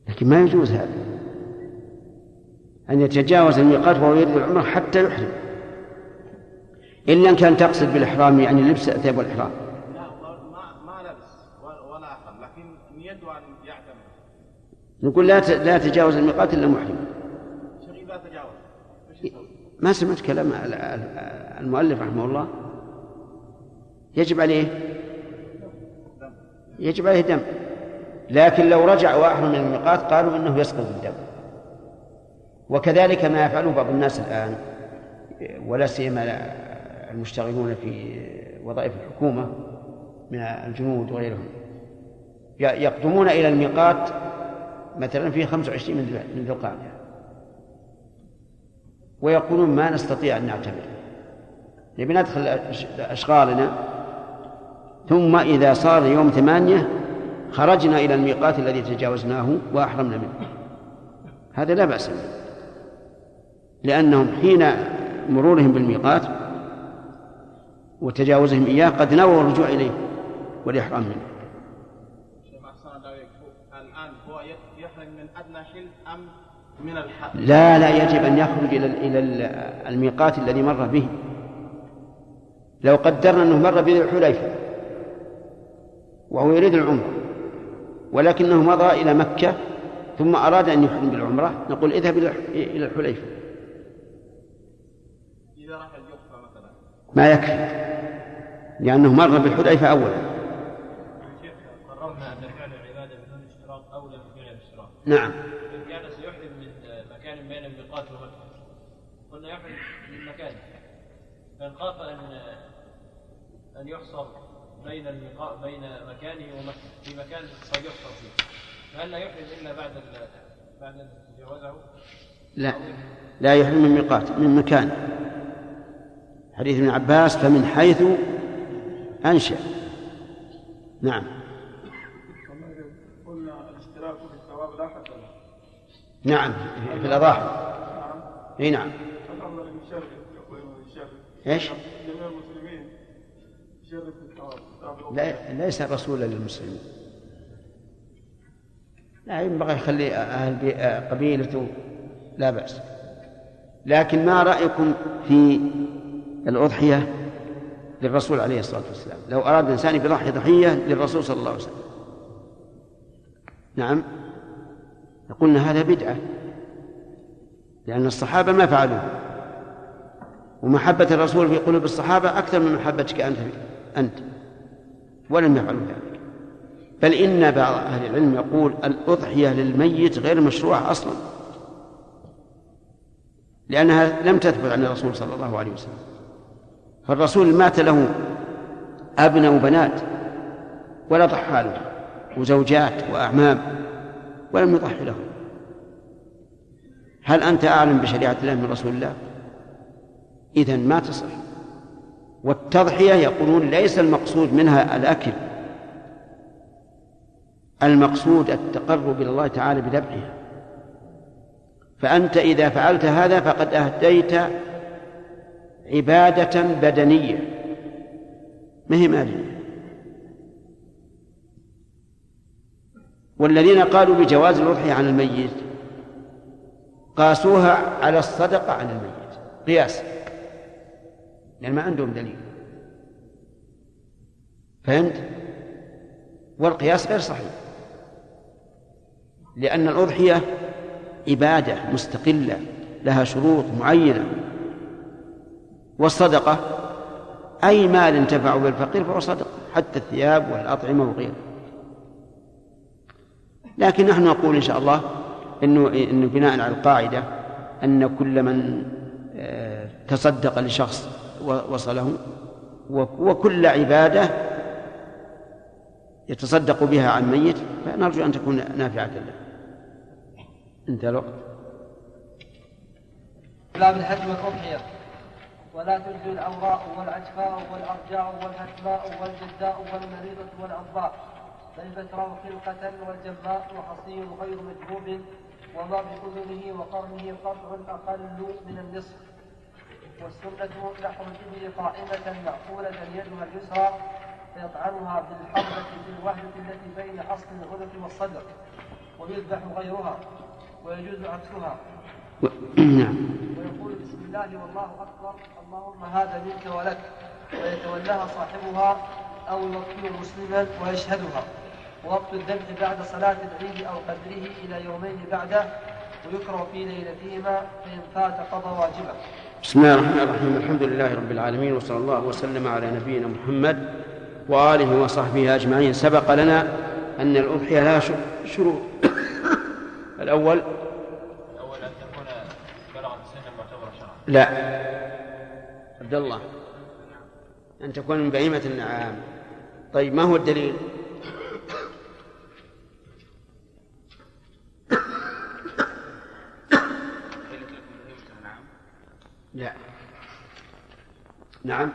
لكن ما يجوز هذا. أن يتجاوز الميقات وهو يريد العمرة حتى يحرم. إلا إن كان تقصد بالإحرام يعني لبس ثياب الإحرام. لا ما ما لبس ولا أحرم لكن نيته أن يعتمر نقول لا لا تجاوز الميقات إلا محرم. إذا تجاوز؟ ما سمعت كلام ال- ال- المؤلف رحمه الله؟ يجب عليه يجب عليه دم. لكن لو رجع وأحرم من الميقات قالوا إنه يسقط الدم وكذلك ما يفعله بعض الناس الآن ولا سيما المشتغلون في وظائف الحكومة من الجنود وغيرهم. يقدمون إلى الميقات مثلا في 25 من ذي القعدة. ويقولون ما نستطيع أن نعتمر نبي ندخل أشغالنا ثم إذا صار يوم ثمانية خرجنا إلى الميقات الذي تجاوزناه وأحرمنا منه. هذا لا بأس به. لأنهم حين مرورهم بالميقات وتجاوزهم إياه قد نووا الرجوع إليه والإحرام منه. الآن هو يحرم من أدنى أم من لا لا يجب أن يخرج إلى إلى الميقات الذي مر به. لو قدرنا أنه مر بذي الحليفة. وهو يريد العمرة ولكنه مضى إلى مكة ثم أراد أن يحرم بالعمرة نقول اذهب إلى الحليفة إذا راح الجحفة مثلا ما يكفي لأنه مر بالحليفة أولا قررنا أن فعل العبادة بدون اشتراط أولى من فعل الاشتراط. نعم. كان سيحرم من مكان بين الميقات ومكه. قلنا يحرم من مكان. فان خاف أن أن يحصر بين الميقات بين مكانه ومكه في مكان قد فيه. فهل لا يحرم إلا بعد بعد ان تجاوزه؟ لا. لا يحرم من ميقات من مكان. حديث ابن عباس فمن حيث أنشأ. نعم. قلنا الاشتراك في الثواب لا حد له. نعم في- في الأضاحي إي نعم. الافضل ان يشارك إيش؟ جميع المسلمين يشارك ليس رسولا للمسلمين لا ينبغي يخلي أهل بي- قبيلته لا بأس. لكن ما رأيكم في الأضحية للرسول عليه الصلاة والسلام؟ لو أراد الإنسان بضحية ضحية للرسول صلى الله عليه وسلم. نعم. قلنا هذا بدعة. لأن الصحابة ما فعلوه. ومحبة الرسول في قلوب الصحابة أكثر من محبتك أنت أنت. ولم يفعلوا ذلك. بل إن بعض أهل العلم يقول الأضحية للميت غير مشروعة أصلا. لأنها لم تثبت عن الرسول صلى الله عليه وسلم. فالرسول مات له أبناء وبنات ولا ضحى له وزوجات وأعمام ولم يضحي لهم هل أنت أعلم بشريعة الله من رسول الله؟ إذا ما تصح. والتضحية يقولون ليس المقصود منها الأكل المقصود التقرب إلى الله تعالى بذبحها فأنت إذا فعلت هذا فقد أهديت عبادة بدنية. ما هي مالية؟ والذين قالوا بجواز الأضحية عن الميت قاسوها على الصدقة عن الميت. قياس لأن ما عندهم دليل. فهمت؟ والقياس غير صحيح. لأن الأضحية عبادة مستقلة لها شروط معينة. والصدقة أي مال انتفع بالفقير فهو صدقة حتى الثياب والأطعمة وغيره. لكن نحن نقول إن شاء الله إنه إنه بناء على القاعدة أن كل من آه، تصدق لشخص وصله. وكل عبادة يتصدق بها عن ميت فنرجو أن تكون نافعة له. انتهى الوقت. باب الحج والأضحية. ولا تجزي الأوراء والعجفاء والأرجاء والهتماء والجداء والمريضة والأضباء فالبتراء خلقة والجماء وحصي غير مجهوب وما بأذنه وقرنه قطع أقل من النصف. والسنة الإبل قائمة مأكولة يدها اليسرى فيطعنها بالحربة في الوهلة التي بين أصل الغدة والصدر ويذبح غيرها ويجوز عكسها. نعم. ويقول بسم الله والله أكبر اللهم هذا منك ولك ويتولاها صاحبها أو يوكل مسلما ويشهدها. ووقت الذبح بعد صلاة العيد أو قدره إلى يومين بعده ويكره في ليلتهما فإن فات قضى واجبه. بسم الله الرحمن الرحيم. الحمد لله رب العالمين وصلى الله وسلم على نبينا محمد وآله وصحبه أجمعين. سبق لنا أن الأضحية لها شروط. الأول الأول أن تكون بلغت سنا معتبرة شرعا لا. عبد الله أن تكون من بهيمة النعام. طيب ما هو الدليل؟ لا. نعم.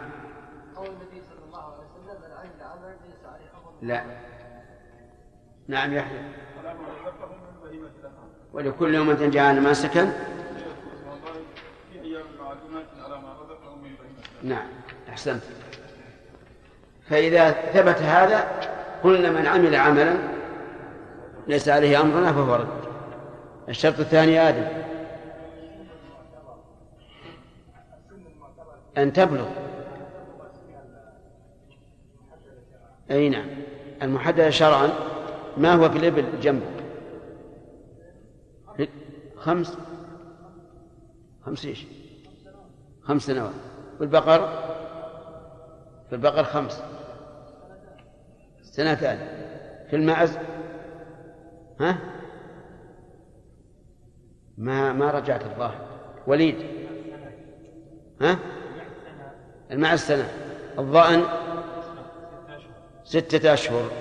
قول النبي صلى الله عليه وسلم من عمل عملا ليس عليه أمر لا. نعم يحيى ولكل يوم جعلنا ما سكن نعم. أحسنت. فإذا ثبت هذا قلنا من عمل عملا ليس عليه أمرنا فهو رد. الشرط الثاني آدم. أن تبلغ. أي نعم. المحددة شرعا ما هو في الإبل جنبك خمس خمس إيش؟ خمس سنوات. والبقر؟ في البقر خمس سنتان في المعز؟ ها؟ ما ما رجعت الظاهر. وليد؟ ها؟ المعز سنة. الظأن ستة أشهر.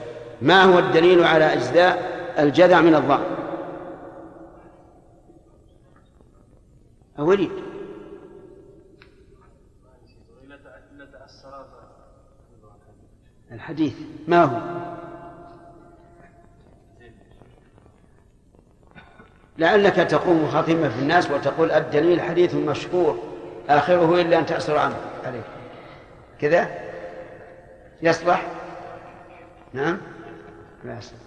ما هو الدليل على أجزاء الجذع من الظأن وليد الحديث. ما هو؟ لعلك تقوم خاتمة في الناس وتقول الدليل حديث مشهور آخره إلا أن تأسر عنه. عليه كذا يصلح نعم لا يصلح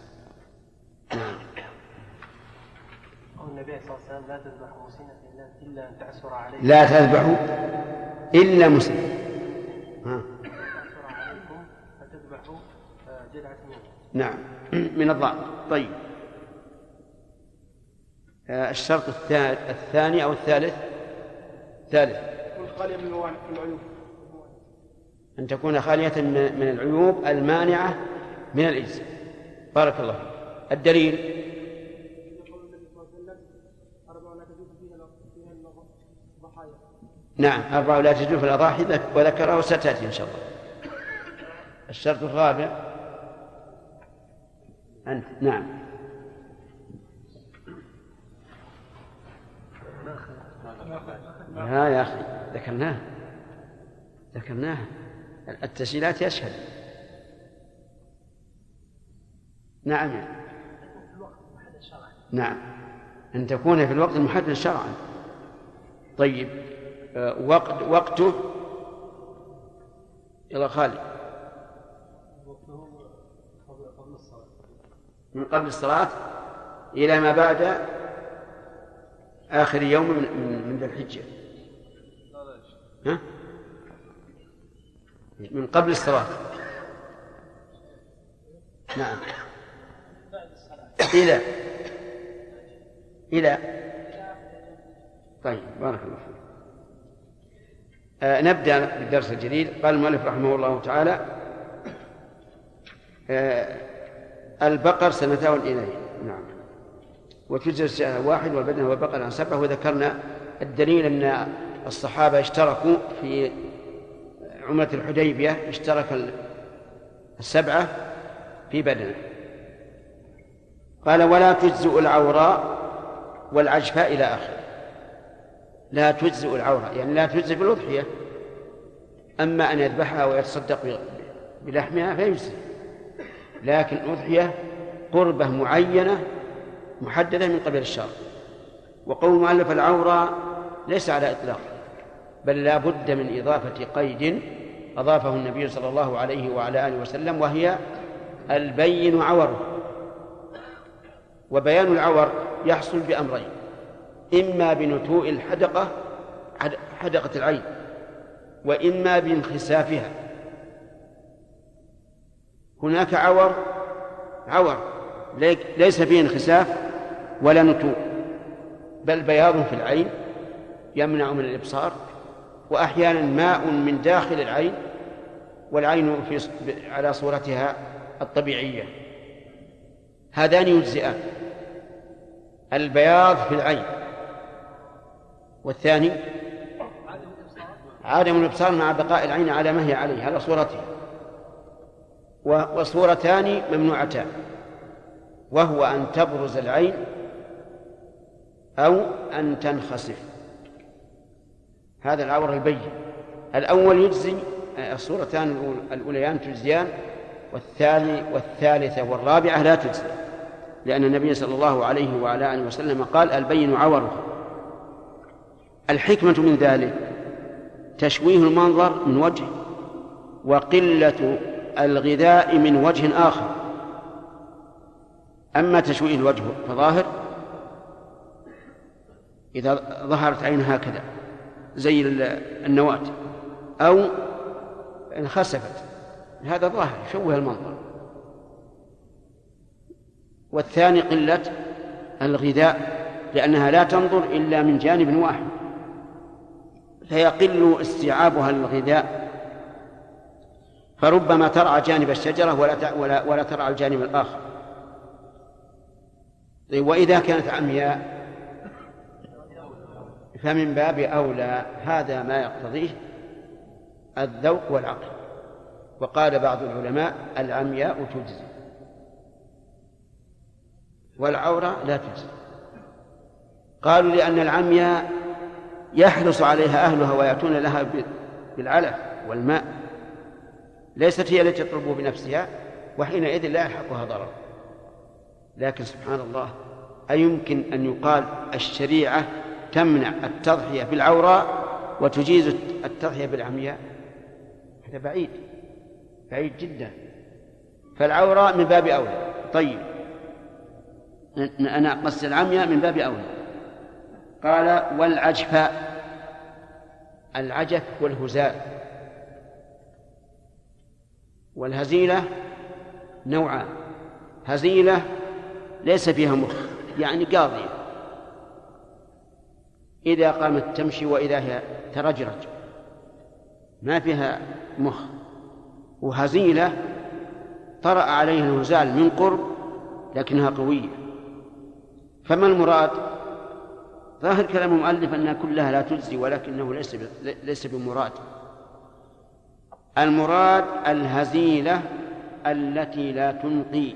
نعم. قول النبي صلى الله عليه وسلم لا تذبحوا مسنة إلا أن تعسر عليه لا تذبحوا إلا مسلم ها. تعسر عليكم فتذبحوا جذعة نعم. من الضأن طيب. آه، الشرط الثا- الثاني أو الثالث؟ ثالث. والخالية من العيوب. أن تكون خالية من العيوب المانعة من الإجزاء. بارك الله فيك. الدليل؟ نعم أربعة لا تجوز في الأضاحي ذك- وذكره ستأتي إن شاء الله. الشرط الرابع. أنت نعم. لا يا أخي ذكرناه ذكرناه التسجيلات يشهد. نعم. نعم. أن تكون في الوقت المحدد شرعا. طيب آه، وقت وقته يلا خالد. من قبل الصلاة إلى ما بعد آخر يوم من ذي الحجة. ها؟ من قبل الصلاة. نعم. إلى. إلى. طيب بارك الله فيك. آه نبدأ بالدرس الجديد. قال المؤلف رحمه الله تعالى آه البقر سنتان إليه. نعم. الشاة واحد والبدن والبقر عن سبعة وذكرنا الدليل أن الصحابة اشتركوا في عمرة الحديبية اشترك السبعة في بدنه قال ولا تجزئ العوراء والعجفاء إلى آخره. لا تجزئ العوراء يعني لا تجزئ في الأضحية أما أن يذبحها ويتصدق بلحمها فيجزي لكن أضحية قربة معينة محددة من قبل الشرع. وقول مؤلف العورة ليس على إطلاق. بل لا بد من إضافة قيد أضافه النبي صلى الله عليه وعلى آله وسلم وهي البين عوره. وبيان العور يحصل بأمرين إما بنتوء الحدقة حدقة العين وإما بانخسافها. هناك عور عور ليس فيه انخساف ولا نتوء بل بياض في العين يمنع من الإبصار. وأحيانا ماء من داخل العين والعين في على صورتها الطبيعية. هذان يجزئان. البياض في العين. والثاني عدم الإبصار مع بقاء العين على ما هي عليه على صورتها وصورتان ممنوعتان. وهو أن تبرز العين أو أن تنخسف. هذا العور البين. الأول يجزي الصورتان الأوليان تجزيان والثاني والثالثة والرابعة لا تجزي. لأن النبي صلى الله عليه وعلى آله وسلم قال البين عوره. الحكمة من ذلك تشويه المنظر من وجه وقلة الغذاء من وجه آخر. أما تشويه الوجه فظاهر إذا ظهرت عين هكذا. زي النواة أو انخسفت. هذا ظاهر يشوه المنظر. والثاني قلة الغذاء لأنها لا تنظر إلا من جانب واحد. فيقل استيعابها للغذاء فربما ترعى جانب الشجرة ولا ولا ولا ترعى الجانب الآخر. وإذا كانت عمياء فمن باب أولى هذا ما يقتضيه الذوق والعقل. وقال بعض العلماء العمياء تجزي والعورة لا تجزي. قالوا لأن العمياء يحرص عليها أهلها ويأتون لها بالعلف والماء. ليست هي التي تطلب بنفسها وحينئذ لا يلحقها ضرر. لكن سبحان الله أيمكن أن يقال الشريعة تمنع التضحية بالعوراء وتجيز التضحية بالعمياء؟ هذا بعيد بعيد جدا. فالعوراء من باب أولى. طيب. أنا قصد العمياء من باب أولى. قال والعجفاء العجف والهزال. والهزيلة نوعان. هزيلة ليس فيها مخ يعني قاضية. إذا قامت تمشي وإذا هي ترجرج. ما فيها مخ. وهزيلة طرأ عليها الهزال من قرب لكنها قوية. فما المراد؟ ظاهر كلام المؤلف أنها كلها لا تجزي ولكنه ليس ليس بمراد. المراد الهزيلة التي لا تنقي.